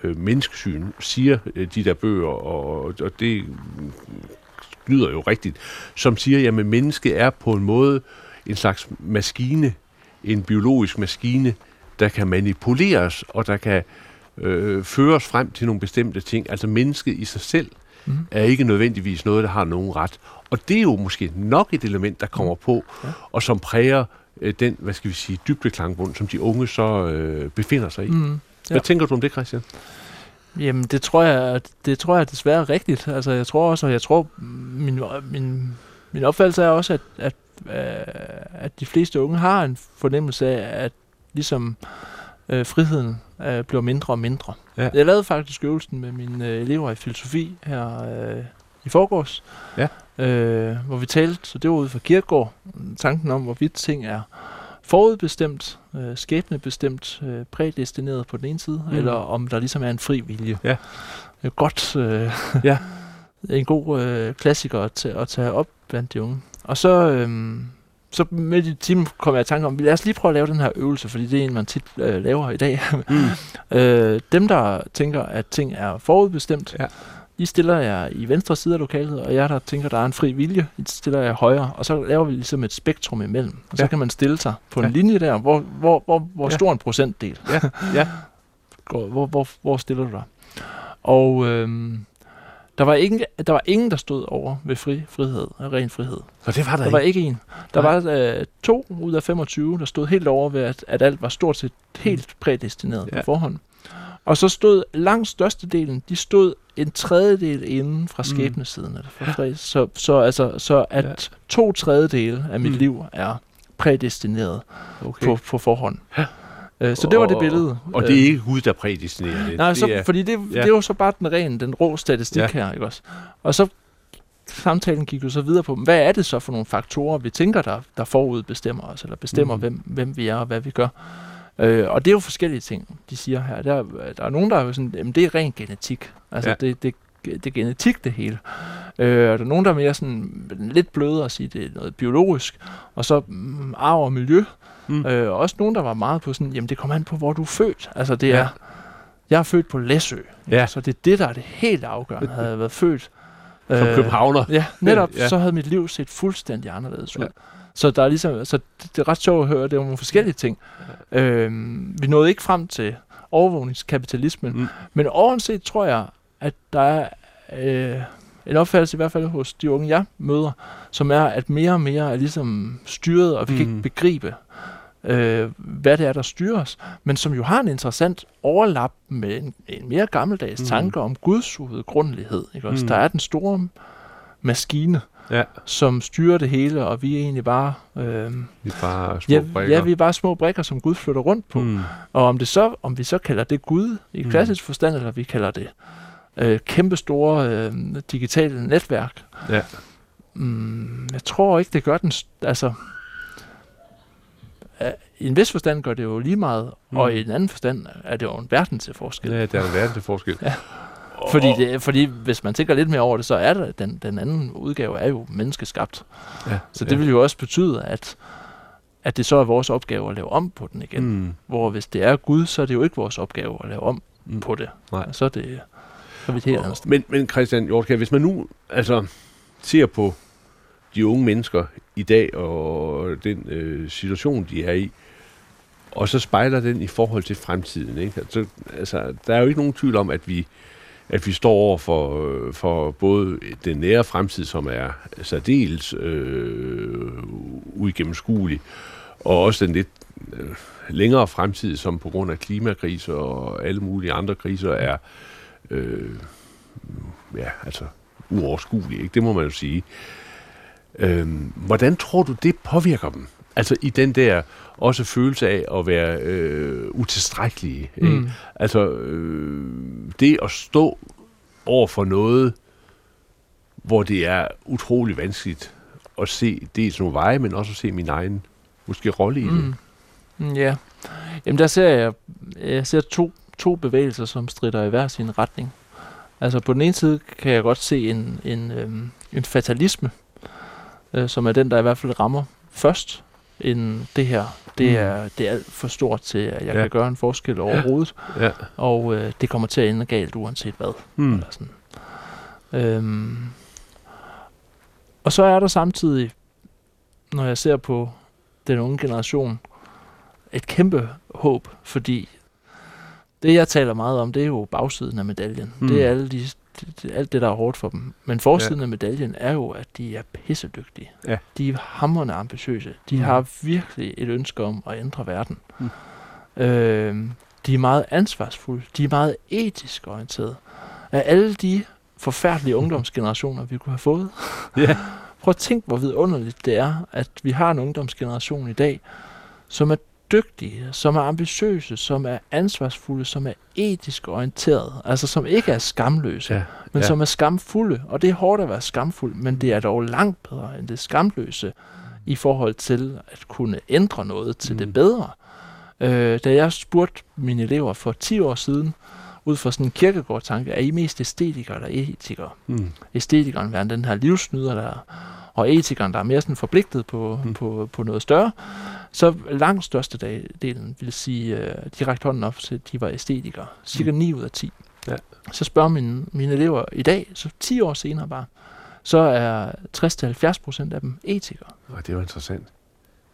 øh, menneskesyn, siger øh, de der bøger, og, og det lyder jo rigtigt, som siger, at mennesket er på en måde en slags maskine, en biologisk maskine, der kan manipuleres, og der kan øh, føres frem til nogle bestemte ting. Altså mennesket i sig selv mm. er ikke nødvendigvis noget, der har nogen ret. Og det er jo måske nok et element, der kommer mhm. på, ja. og som præger øh, den, hvad skal vi sige, dybdeklangbund, som de unge så øh, befinder sig i. Mm. Ja. Hvad tænker du om det, Christian? Jamen, det tror jeg, det tror jeg desværre er rigtigt. Altså, jeg tror også, og jeg tror, min, min, min opfattelse er også, at, at, øh, at de fleste unge har en fornemmelse af, at ligesom øh, friheden øh, bliver mindre og mindre. Ja. Jeg lavede faktisk øvelsen med mine øh, elever i filosofi her øh, i forgårs, ja. øh, hvor vi talte, så det var ude fra Kirkegaard, tanken om, hvorvidt ting er forudbestemt, øh, skæbnebestemt, øh, prædestineret på den ene side, mm. eller om der ligesom er en fri vilje. Ja. Øh, godt, øh, ja. en god øh, klassiker at, tage, at tage op blandt de unge. Og så, øh, så midt i timen kom jeg i tanke om, lad os lige prøve at lave den her øvelse, fordi det er en, man tit øh, laver i dag. Mm. øh, dem, der tænker, at ting er forudbestemt, ja. I stiller jer i venstre side af lokalet, og jeg der tænker, der er en fri vilje, I stiller jer højre, og så laver vi ligesom et spektrum imellem. Og så Ja. kan man stille sig på en Ja. linje der, hvor, hvor, hvor, hvor Ja. stor en procentdel Ja, ja. går, hvor, hvor, hvor stiller du dig? Og øhm, der, var ingen, der var ingen, der stod over ved fri, frihed, ren frihed. Og det var der, Der var ikke. ikke en. Der Nej. var øh, to ud af 25, der stod helt over ved, at, at alt var stort set helt prædestineret. Ja. på forhånd. Og så stod langt størstedelen, de stod en tredjedel inden fra Mm. skæbnesiden af det. For så, så, altså, så at Ja. ja. to tredjedele af mit Mm. liv er prædestineret Okay. på, på forhånd. Ja. Øh, så det var det billede. Og det er ikke Gud, der prædestinerer det. Nej, det så, er, fordi det, ja. det er jo så bare den ren, den rå statistik Ja. her, ikke også? Og så samtalen gik jo så videre på, hvad er det så for nogle faktorer, vi tænker, der, der forudbestemmer os, eller bestemmer, mm. hvem, hvem vi er og hvad vi gør. Øh, og det er jo forskellige ting, de siger her. Der, der er nogen, der er jo sådan, jamen det er ren genetik. Altså ja. det, det, det er genetik det hele. Øh, og der er nogen, der er mere sådan lidt blødere at sige, det er noget biologisk. Og så mm, arv og miljø. Mm. Øh, og også nogen, der var meget på sådan, jamen det kommer an på, hvor du er født. Altså det Ja. er, jeg er født på Læsø. Ja. Så det er det, der er det helt afgørende. Havde jeg været født Som københavner. Ja, netop. Ja. Ja. Så havde mit liv set fuldstændig anderledes ud. Ja. Ja. Så der er ligesom, så det, det er ret sjovt at høre, det er nogle forskellige ting. Øhm, vi nåede ikke frem til overvågningskapitalismen, mm. men ovenset tror jeg, at der er øh, en opfattelse i hvert fald hos de unge, jeg møder, som er, at mere og mere er ligesom styret, og vi mm. kan Mm. ikke begribe, øh, hvad det er, der styrer os, men som jo har en interessant overlap med en, en mere gammeldags Mm. mm. tanke om Guds uudgrundelighed. Ikke? Også? Mm. Der er den store maskine, Ja. som styrer det hele, og vi er egentlig bare... Øh, Vi er bare små ja, brikker. ja, vi er bare små brikker, som Gud flytter rundt på. Mm. Mm. Og om, det så, om vi så kalder det Gud i Mm. klassisk forstand, eller vi kalder det øh, kæmpe store øh, digitale netværk, Ja. mm, jeg tror ikke, det gør den... Altså, øh, i en vis forstand gør det jo lige meget, Mm. og i en anden forstand er det jo en verden til forskel. Ja, der er en verden til forskel. Ja. Fordi, det, fordi hvis man tænker lidt mere over det, så er der, den, den anden udgave er jo menneskeskabt. Ja. Så det vil jo også betyde, at, at det så er vores opgave at lave om på den igen. Mm. Hvor hvis det er Gud, så er det jo ikke vores opgave at lave om mm. på det. Nej. Så er det så er vi. Men, men Christian Hjortkær, hvis man nu altså, ser på de unge mennesker i dag og den øh, situation, de er i, og så spejler den i forhold til fremtiden. Ikke? Altså, altså, der er jo ikke nogen tvivl om, at vi, at vi står over for, øh, for både den nære fremtid, som er særdeles øh, uigennemskuelig, og også den lidt øh, længere fremtid, som på grund af klimakriser og alle mulige andre kriser er øh, ja, altså uoverskuelig, ikke? det må man jo sige. Øhm, hvordan tror du, det påvirker dem? Altså i den der også følelse af at være øh, utilstrækkelige. Ikke? Mm. Altså øh, det at stå over for noget, hvor det er utrolig vanskeligt at se dels nogle veje, men også at se min egen måske rolle i det. Mm, Ja. Jamen der ser jeg, jeg ser to, to bevægelser, som strider i hver sin retning. Altså på den ene side kan jeg godt se en, en, øhm, en fatalisme, øh, som er den, der i hvert fald rammer først, end det her. Det Mm. er, det er alt for stort til, at jeg Ja. ja. kan gøre en forskel overhovedet, Ja. og øh, det kommer til at ende galt uanset hvad. Mm. Eller sådan. Øhm, og så er der samtidig, når jeg ser på den unge generation, et kæmpe håb, fordi det, jeg taler meget om, det er jo bagsiden af medaljen. Mm. Mm. Det er alle de, det, alt det, der er hårdt for dem. Men forsiden ja. af medaljen er jo, at de er pissedygtige. Ja. De er hammerende ambitiøse. De Mm. mm. har virkelig et ønske om at ændre verden. Mm. Øhm, de er meget ansvarsfulde. De er meget etisk orienterede. Af alle de forfærdelige ungdomsgenerationer, vi kunne have fået. Ja. Prøv at tænk, hvor vidunderligt det er, at vi har en ungdomsgeneration i dag, som er dygtige, som er ambitiøse, som er ansvarsfulde, som er etisk orienterede, altså som ikke er skamløse, Ja. men ja. som er skamfulde. Og det er hårdt at være skamfuld, men det er dog langt bedre end det skamløse i forhold til at kunne ændre noget til Mm. det bedre. Øh, da jeg spurgte mine elever for 10 år siden, ud fra sådan en kirkegård-tanke, er I mest æstetikere eller etikere? Mm. æstetikeren være den her livsnyder, der er, og etikeren, der er mere sådan forpligtet på, Mm. mm. på, på noget større, så langt største delen vil sige, de rakte hånden op til, at de var æstetikere. Cirka 9 ud af 10. Ja. Så spørger mine, mine elever i dag, så 10 år senere bare, så er 60-70 procent af dem etikere. Og det er jo interessant.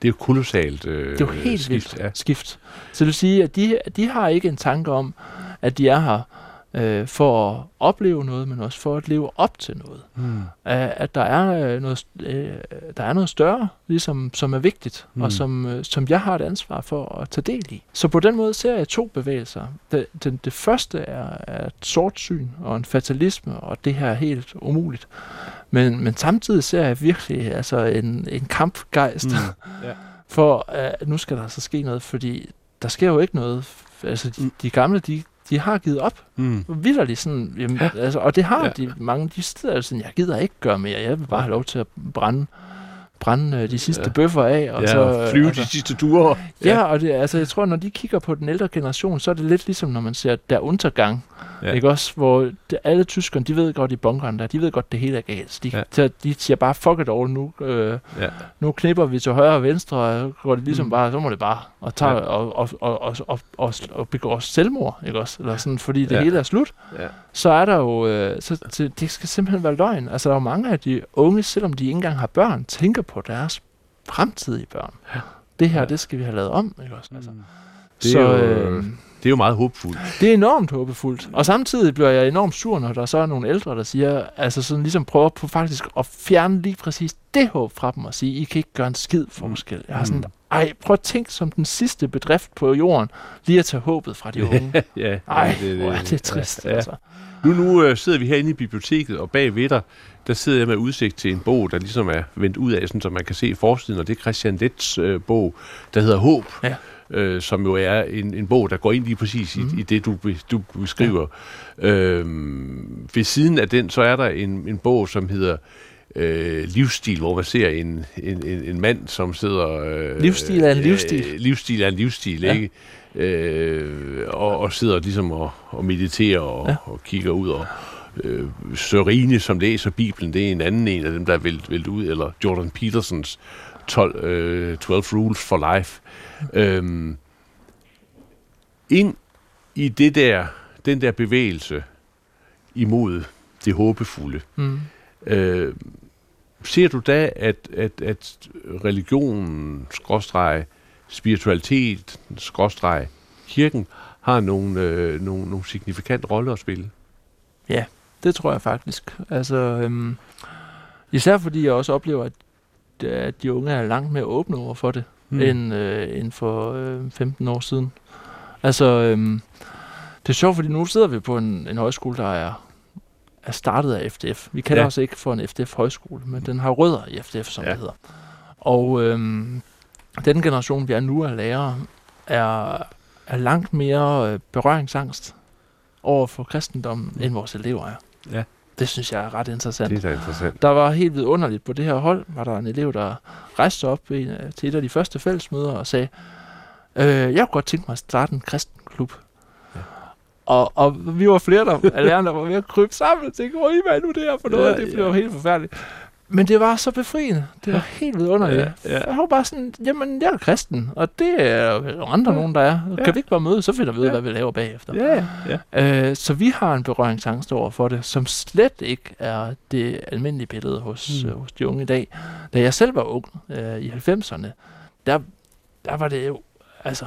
Det er jo kolossalt øh, Det er jo helt skift. vildt Ja. skift. Så det vil sige, at de, de har ikke en tanke om, at de er her øh, for at opleve noget, men også for at leve op til noget. Mm. At, at der, er øh, noget, øh, der er noget større, ligesom, som er vigtigt, mm. Og som, øh, som jeg har et ansvar for at tage del i. Så på den måde ser jeg to bevægelser. Det, den, det første er, er et sortsyn og en fatalisme, og det her er helt umuligt. Men, men samtidig ser jeg virkelig altså en, en kampgejst Mm. Ja. for, at nu skal der så ske noget, fordi der sker jo ikke noget. Altså, de, Mm. de gamle, de, de har givet op. Mm. Vildt sådan, jamen, Ja. altså, og det har ja. de mange, de sidder sådan, jeg gider ikke gøre mere, jeg vil bare have lov til at brænde, brænde øh, de sidste Ja. ja. bøffer af. Og ja, så, og flyve altså, de sidste ture. Ja, og det, altså, jeg tror, når de kigger på den ældre generation, så er det lidt ligesom, når man ser der Untergang, Ja. ja. ikke også? Hvor det, alle tyskerne, de ved godt i bunkeren der, de ved godt, det hele er galt. De, Ja. ja. de siger bare, fuck it all, nu, øh, Ja. nu knipper vi til højre og venstre, og går det ligesom Mm. bare, så må det bare, og, tager, Ja. ja. og, og, og, og, og, og, og begår selvmord, ikke også? Eller sådan, fordi det Ja. ja. hele er slut Ja. så er der jo, øh, så, så det skal simpelthen være løgn. Altså der er jo mange af de unge, selvom de ikke engang har børn, tænker på deres fremtidige børn. Ja. Det her, Ja. ja. det skal vi have lavet om, ikke også? Altså. Det er så jo- øh, Det er jo meget håbefuldt. det er enormt håbefuldt. Og samtidig bliver jeg enormt sur, når der så er nogle ældre, der siger, altså sådan ligesom prøver på faktisk at fjerne lige præcis det håb fra dem og sige, I kan ikke gøre en skid forskel. Jeg har sådan, Mm. ej, prøv at tænke som den sidste bedrift på jorden, lige at tage håbet fra de unge. ja, Ej, ja, hvor er det trist, Ja, ja. altså. Nu, nu øh, sidder vi herinde i biblioteket, og bag ved dig, der sidder jeg med udsigt til en bog, der ligesom er vendt ud af, sådan, så man kan se forsiden, og det er Christian Lets øh, bog, der hedder Håb, Ja. øh, som jo er en, en bog, der går ind lige præcis i, Mhm. i det, du, du beskriver. Ja. Øhm, ved siden af den, så er der en, en bog, som hedder øh, livsstil, hvor man ser en, en, en, en mand, som sidder... Øh, Livsstil er en livsstil. Øh, livsstil er en livsstil, Ja. ikke? Øh, og, og sidder ligesom og, og mediterer og, ja. Og kigger ud og øh, Sørine, som læser Bibelen, det er en anden en af dem, der er væltet, væltet ud, eller Jordan Petersons 12, øh, 12 Rules for Life. Øhm, ind i det der, den der bevægelse imod det håbefulde, Mm. Øh, ser du da, at, at, at religion, skråstreg, spiritualitet, skråstreg, kirken, har nogle, øh, nogle, nogle signifikant rolle at spille? Det tror jeg faktisk. Altså, øhm, især fordi jeg også oplever, at, at de unge er langt mere åbne over for det, mm. end, øh, end for øh, 15 år siden. Altså, øhm, det er sjovt, fordi nu sidder vi på en, en højskole, der er, er startet af FDF. Vi kalder Ja. ja. os ikke for en FDF-højskole, men den har rødder i FDF, som Ja. ja. det hedder. Og øhm, den generation, vi er nu af lærere, er, er langt mere øh, berøringsangst over for kristendommen, end vores elever er. Ja. Det synes jeg er ret interessant. Det er interessant. Der var helt vidunderligt på det her hold, var der en elev, der rejste sig op i, til et af de første fællesmøder og sagde, øh, jeg kunne godt tænke mig at starte en kristen klub. Ja. Og, og vi var flere der, af lærerne, der var ved at krybe sammen og tænke, hvor er nu det her for noget? Ja, det blev ja. helt forfærdeligt. Men det var så befriende. Det var helt vidunderligt. Ja, ja. Jeg var bare sådan, jamen jeg er kristen, og det er jo andre Ja. nogen, der er. Ja. Kan vi ikke bare mødes, så finder vi ud af, Ja. hvad vi laver bagefter. Ja, ja. Øh, så vi har en berøringsangst over for det, som slet ikke er det almindelige billede hos, mm. øh, hos de unge i dag. Da jeg selv var ung øh, i 90'erne, der, der var det jo, altså,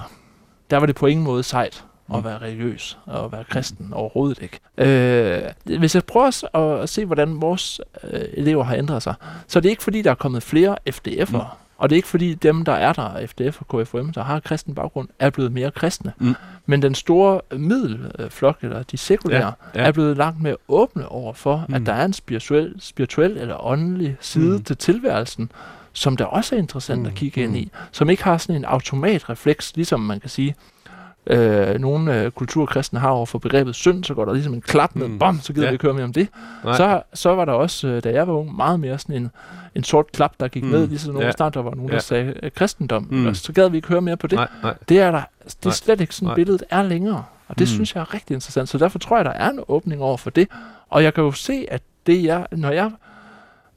der var det på ingen måde sejt at Mm. være religiøs og at være kristen overhovedet ikke. Øh, hvis jeg prøver at, se, hvordan vores øh, elever har ændret sig, så er det ikke fordi, der er kommet flere FDF'ere, Mm. og det er ikke fordi dem, der er der, FDF og KFM, der har kristen baggrund, er blevet mere kristne. Mm. Men den store middelflok, eller de sekulære, Ja, ja, er blevet langt mere åbne over for, Mm. at der er en spirituel, spirituel eller åndelig side mm. til tilværelsen, som der også er interessant Mm, at kigge mm. ind i, som ikke har sådan en automatrefleks, ligesom man kan sige, øh, nogle øh, kulturkristne har over for begrebet synd, så går der ligesom en klap ned, Mm. bom, så gider Ja. ja. vi ikke høre mere om det. Nej. Så, så var der også, øh, da jeg var ung, meget mere sådan en, en sort klap, der gik Mm. mm. ned, ligesom nogen Ja. ja. snart der var nogen, Ja. der sagde øh, kristendom, Mm. så gad vi ikke høre mere på det. Nej, nej. Det er der, det er slet ikke sådan, Nej. billedet er længere. Og det Mm. mm. synes jeg er rigtig interessant. Så derfor tror jeg, der er en åbning over for det. Og jeg kan jo se, at det jeg, når jeg,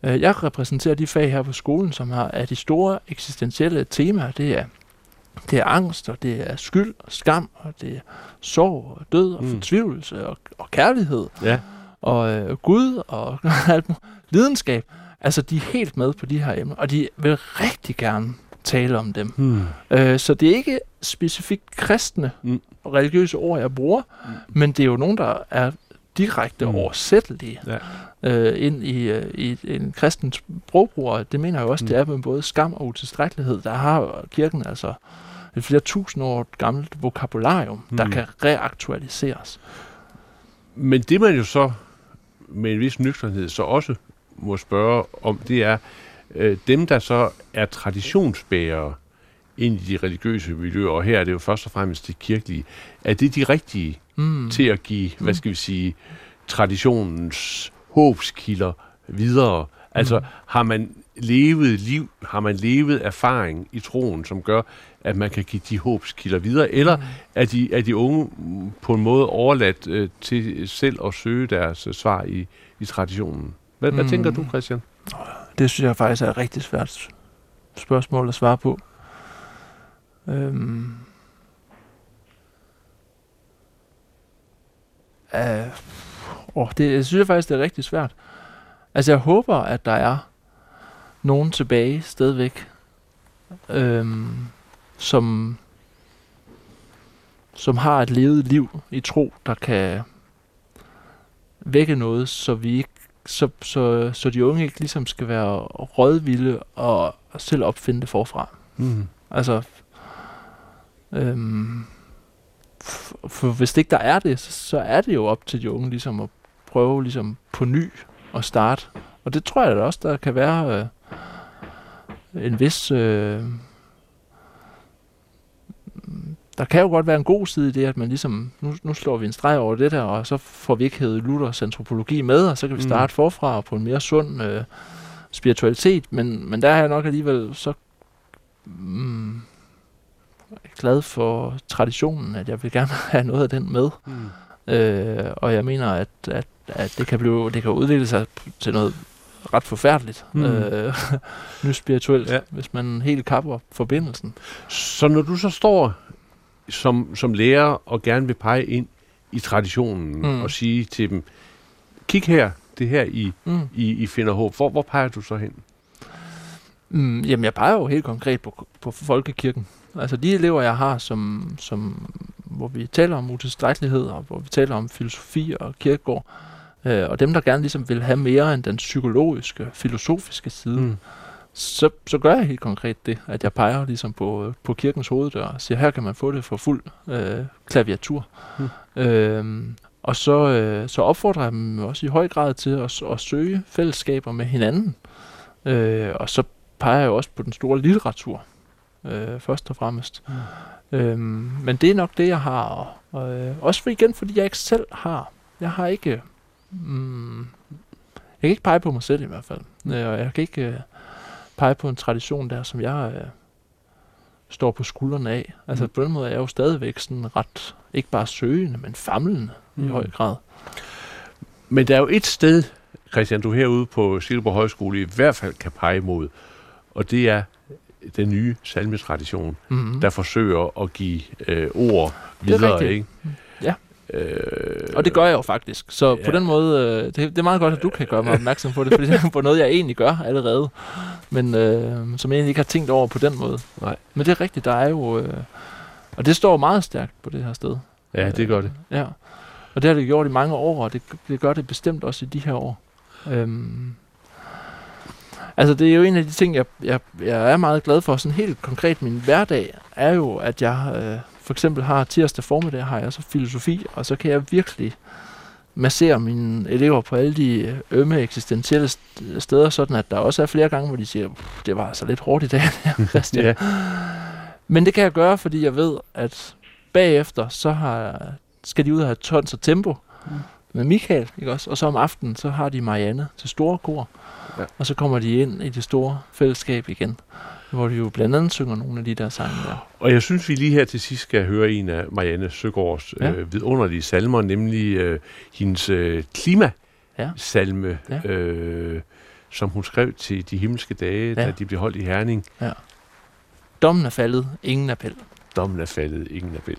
øh, jeg repræsenterer de fag her på skolen, som har, er de store eksistentielle temaer, det er Det er angst, og det er skyld og skam, og det er sorg og død og Mm. fortvivlelse og, og kærlighed Ja. og øh, Gud og alt lidenskab. Altså, de er helt med på de her emner, og de vil rigtig gerne tale om dem. Hmm. Øh, så det er ikke specifikt kristne Mm. og religiøse ord, jeg bruger, Mm. men det er jo nogen, der er direkte Mm. mm. oversættelige Ja. Øh, ind i, øh, i en kristen sprogbrug, og det mener jeg jo også, Mm. mm. det er med både skam og utilstrækkelighed. Der har kirken altså et flere tusind år gammelt vokabularium, mm. der Mm. kan reaktualiseres. Men det man jo så med en vis nøgternhed så også må spørge om, det er øh, dem, der så er traditionsbærere ind i de religiøse miljøer, og her er det jo først og fremmest de kirkelige, er det de rigtige Mm. til at give, hvad skal vi sige, traditionens håbskilder videre? Altså, har man levet liv, har man levet erfaring i troen, som gør, at man kan give de håbskilder videre, eller Mm. er de, er de unge mm, på en måde overladt øh, til selv at søge deres øh, svar i, i traditionen? Hvad, mm. hvad Mm. tænker du, Christian? Det synes jeg faktisk er et rigtig svært spørgsmål at svare på. Øhm. Uh, oh, det jeg synes jeg faktisk, det er rigtig svært. Altså, jeg håber, at der er nogen tilbage stadigvæk, øhm, som, som har et levet liv i tro, der kan vække noget, så vi ikke så, så, så de unge ikke ligesom skal være rådvilde og selv opfinde det forfra. Mm. Altså, øhm, f- for hvis ikke der er det, så, så er det jo op til de unge ligesom at prøve ligesom på ny at starte. Og det tror jeg da også, der kan være øh, en vis... Øh, der kan jo godt være en god side i det, at man ligesom, nu, nu slår vi en streg over det der, og så får vi ikke hævet Luthers antropologi med, og så kan vi Mm. starte forfra og på en mere sund øh, spiritualitet, men, men der er jeg nok alligevel så mm, glad for traditionen, at jeg vil gerne have noget af den med. Mm. Øh, og jeg mener, at, at, at det, kan blive, det kan udvikle sig til noget ret forfærdeligt, Mm. øh, nyt spirituelt, Ja. hvis man helt kapper forbindelsen. Så når du så står som, som lærer og gerne vil pege ind i traditionen mm. Mm. og sige til dem, kig her, det her I, Mm. I, I finder håb, hvor, hvor peger du så hen? Mm, jamen, jeg peger jo helt konkret på, på folkekirken. Altså de elever, jeg har, som, som, hvor vi taler om utilstrækkelighed, og hvor vi taler om filosofi og kirkegård, øh, og dem, der gerne ligesom vil have mere end den psykologiske, filosofiske side, mm. så, så gør jeg helt konkret det, at jeg peger ligesom på, på kirkens hoveddør og siger, her kan man få det for fuld øh, klaviatur. Mm. Øhm, og så, øh, så opfordrer jeg dem også i høj grad til at, at søge fællesskaber med hinanden. Øh, og så peger jeg også på den store litteratur, øh, først og fremmest. Mm. Øhm, men det er nok det, jeg har. Og, øh, også for igen, fordi jeg ikke selv har. Jeg har ikke... Mm, jeg kan ikke pege på mig selv i hvert fald. Øh, og jeg kan ikke øh, pege på en tradition der, som jeg øh, står på skuldrene af. Altså Mm. på den måde er jeg jo stadigvæk sådan ret, ikke bare søgende, men famlende mm. i Mm. høj grad. Men der er jo et sted, Christian, du herude på Silkeborg Højskole i hvert fald kan pege imod, og det er den nye salmetradition, Mm-hmm. der forsøger at give øh, ord Det er videre, rigtigt. ikke? Øh, Og det gør jeg jo faktisk. Så ja. på den måde, øh, det, det er meget godt, at du kan gøre mig opmærksom på det, fordi det er på noget, jeg egentlig gør allerede, men øh, som jeg egentlig ikke har tænkt over på den måde. Nej. Men det er rigtigt, der er jo... Øh, og det står meget stærkt på det her sted. Ja, det gør det. Ja. Og det har det gjort i mange år, og det, det gør det bestemt også i de her år. Øhm, altså det er jo en af de ting, jeg, jeg, jeg er meget glad for. Sådan helt konkret min hverdag er jo, at jeg øh, for eksempel har tirsdag formiddag, har jeg så filosofi, og så kan jeg virkelig massere mine elever på alle de øh, ømme eksistentielle st- steder, sådan at der også er flere gange, hvor de siger, "Puh, det var altså lidt hårdt i dag, Christian. Ja. Men det kan jeg gøre, fordi jeg ved, at bagefter, så har, skal de ud og have tons og tempo Mm. med Michael, ikke også? Og så om aftenen, så har de Marianne til store kor. Ja. Og så kommer de ind i det store fællesskab igen, hvor de jo blandt andet synger nogle af de der sange der. Og jeg synes, vi lige her til sidst skal høre en af Marianne Søgaards Ja. øh, vidunderlige salmer, nemlig øh, hendes øh, klimasalme, Ja. øh, som hun skrev til de himmelske dage, Ja. da de blev holdt i Herning. Ja. Dommen er faldet, ingen appel. Dommen er faldet, ingen appel.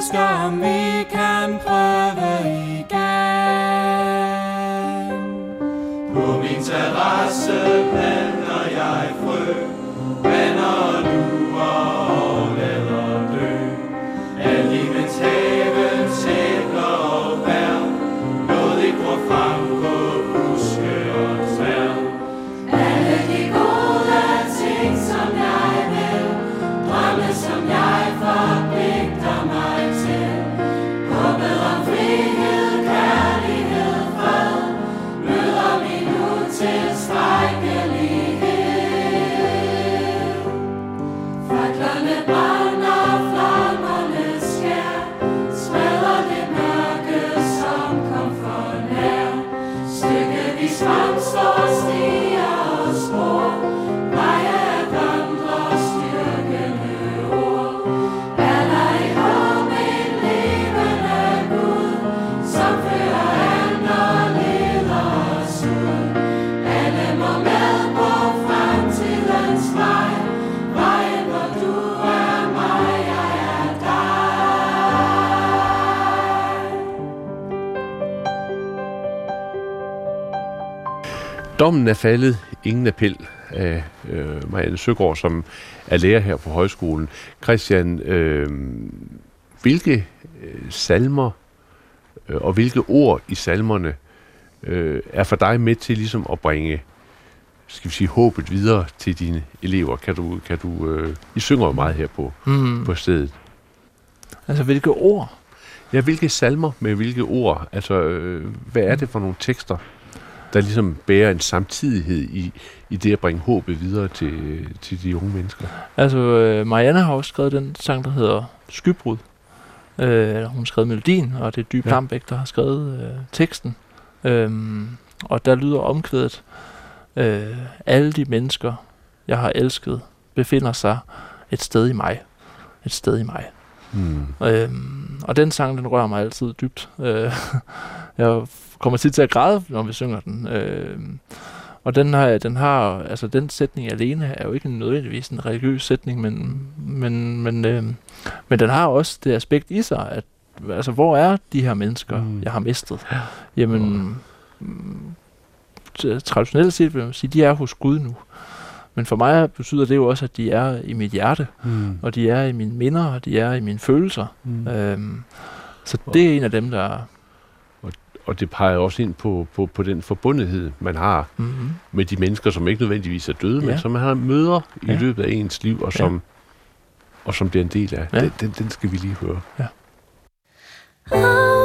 elsker, om vi kan prøve igen. På min terrasse terrasseplan Dommen er faldet, ingen appel af øh, Marianne Søgaard, som er lærer her på højskolen. Christian, øh, hvilke øh, salmer øh, og hvilke ord i salmerne øh, er for dig med til ligesom at bringe skal vi sige, håbet videre til dine elever? Kan du, kan du, øh, I synger jo meget her på, mm. på stedet. Altså, hvilke ord? Ja, hvilke salmer med hvilke ord? Altså, øh, hvad er det for nogle tekster, der ligesom bærer en samtidighed i, i det at bringe håbet videre til, til de unge mennesker. Altså, øh, Marianne har også skrevet den sang, der hedder Skybrud. Øh, hun har skrevet melodien, og det er Dyb ja. Lambæk, der har skrevet øh, teksten. Øhm, og der lyder omkvædet, øh, alle de mennesker, jeg har elsket, befinder sig et sted i mig. Et sted i mig. Mm. Øhm, og den sang, den rører mig altid dybt. Øh, jeg kommer tit til at græde, når vi synger den. Øh, og den har, den har, altså den sætning alene er jo ikke nødvendigvis en religiøs sætning, men, men, men, øh, men den har også det aspekt i sig, at altså, hvor er de her mennesker, mm. jeg har mistet? Ja. Jamen, traditionelt set vil man sige, de er hos Gud nu. Men for mig betyder det jo også, at de er i mit hjerte, mm. og de er i mine minder, og de er i mine følelser. Mm. Øhm, så det er en af dem, der... Og, det peger også ind på, på, på den forbundethed, man har mm-hmm. med de mennesker, som ikke nødvendigvis er døde, ja. men som man har møder i ja. løbet af ens liv, og som, ja. og som bliver en del af. Ja. Den, den, den skal vi lige høre. Ja. træerne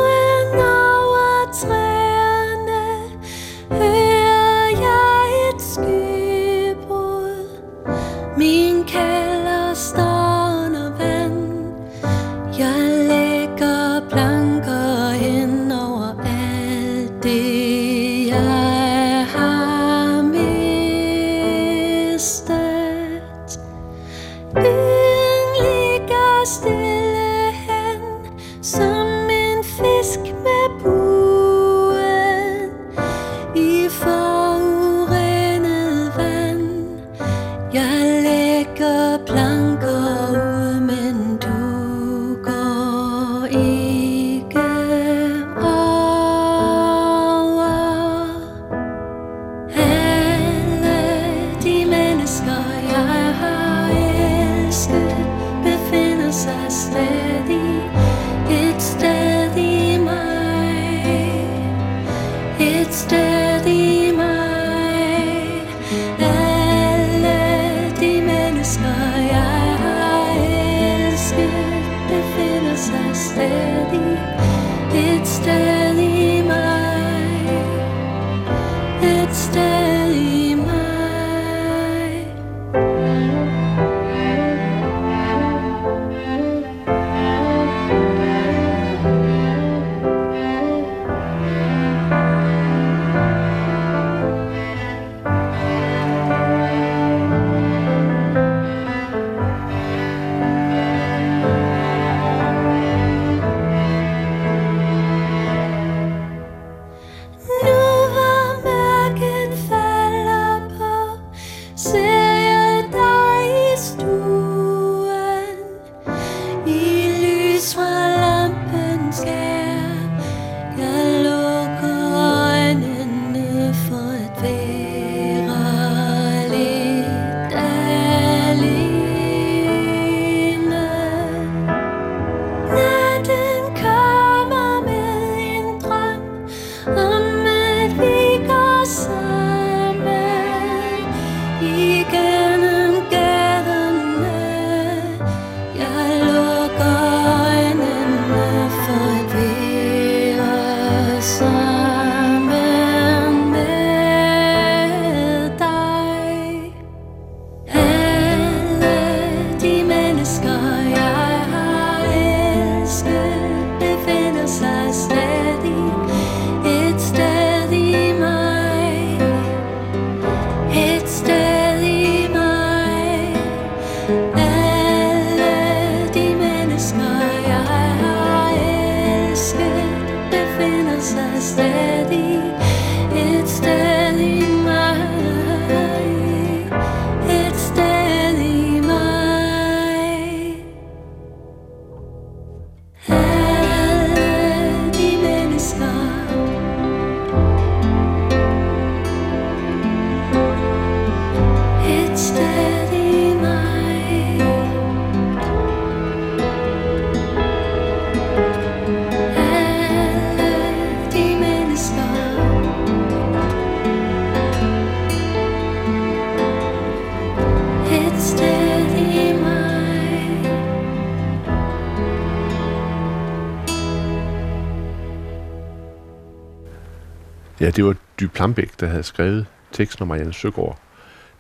Dy Plambæk, der havde skrevet teksten om Marianne Søgaard,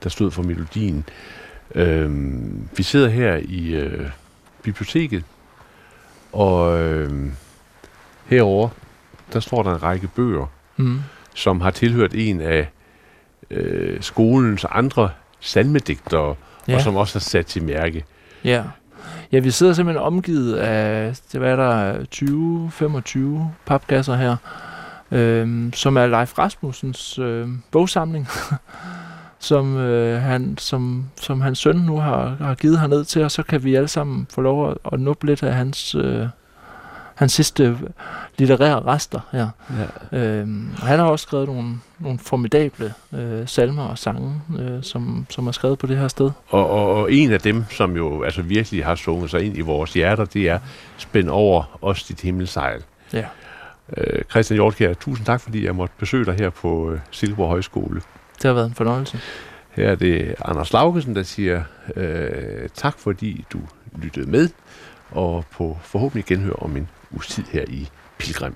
der stod for melodien. Øhm, vi sidder her i øh, biblioteket, og øh, herover der står der en række bøger, Mm. som har tilhørt en af øh, skolens andre salmedigtere, ja. Og som også har sat til mærke. Ja. ja, vi sidder simpelthen omgivet af, det hvad er der, 20-25 papkasser her, øhm, som er Leif Rasmussens øh, bogsamling, som, øh, han, som, som hans søn nu har, har givet herned til, og så kan vi alle sammen få lov at, at nuppe lidt af hans, øh, hans sidste litterære rester her. Ja. Øhm, og han har også skrevet nogle, nogle formidable øh, salmer og sange, øh, som, som er skrevet på det her sted. Og, og, og en af dem, som jo altså virkelig har sunget sig ind i vores hjerter, det er Spænd over os dit himmelsejl. Ja. Øh, Christian Hjortkjær, tusind tak, fordi jeg måtte besøge dig her på øh, Silkeborg Højskole. Det har været en fornøjelse. Her er det Anders Laugesen, der siger øh, tak, fordi du lyttede med, og på forhåbentlig genhør om en uges tid her i Pilgrim.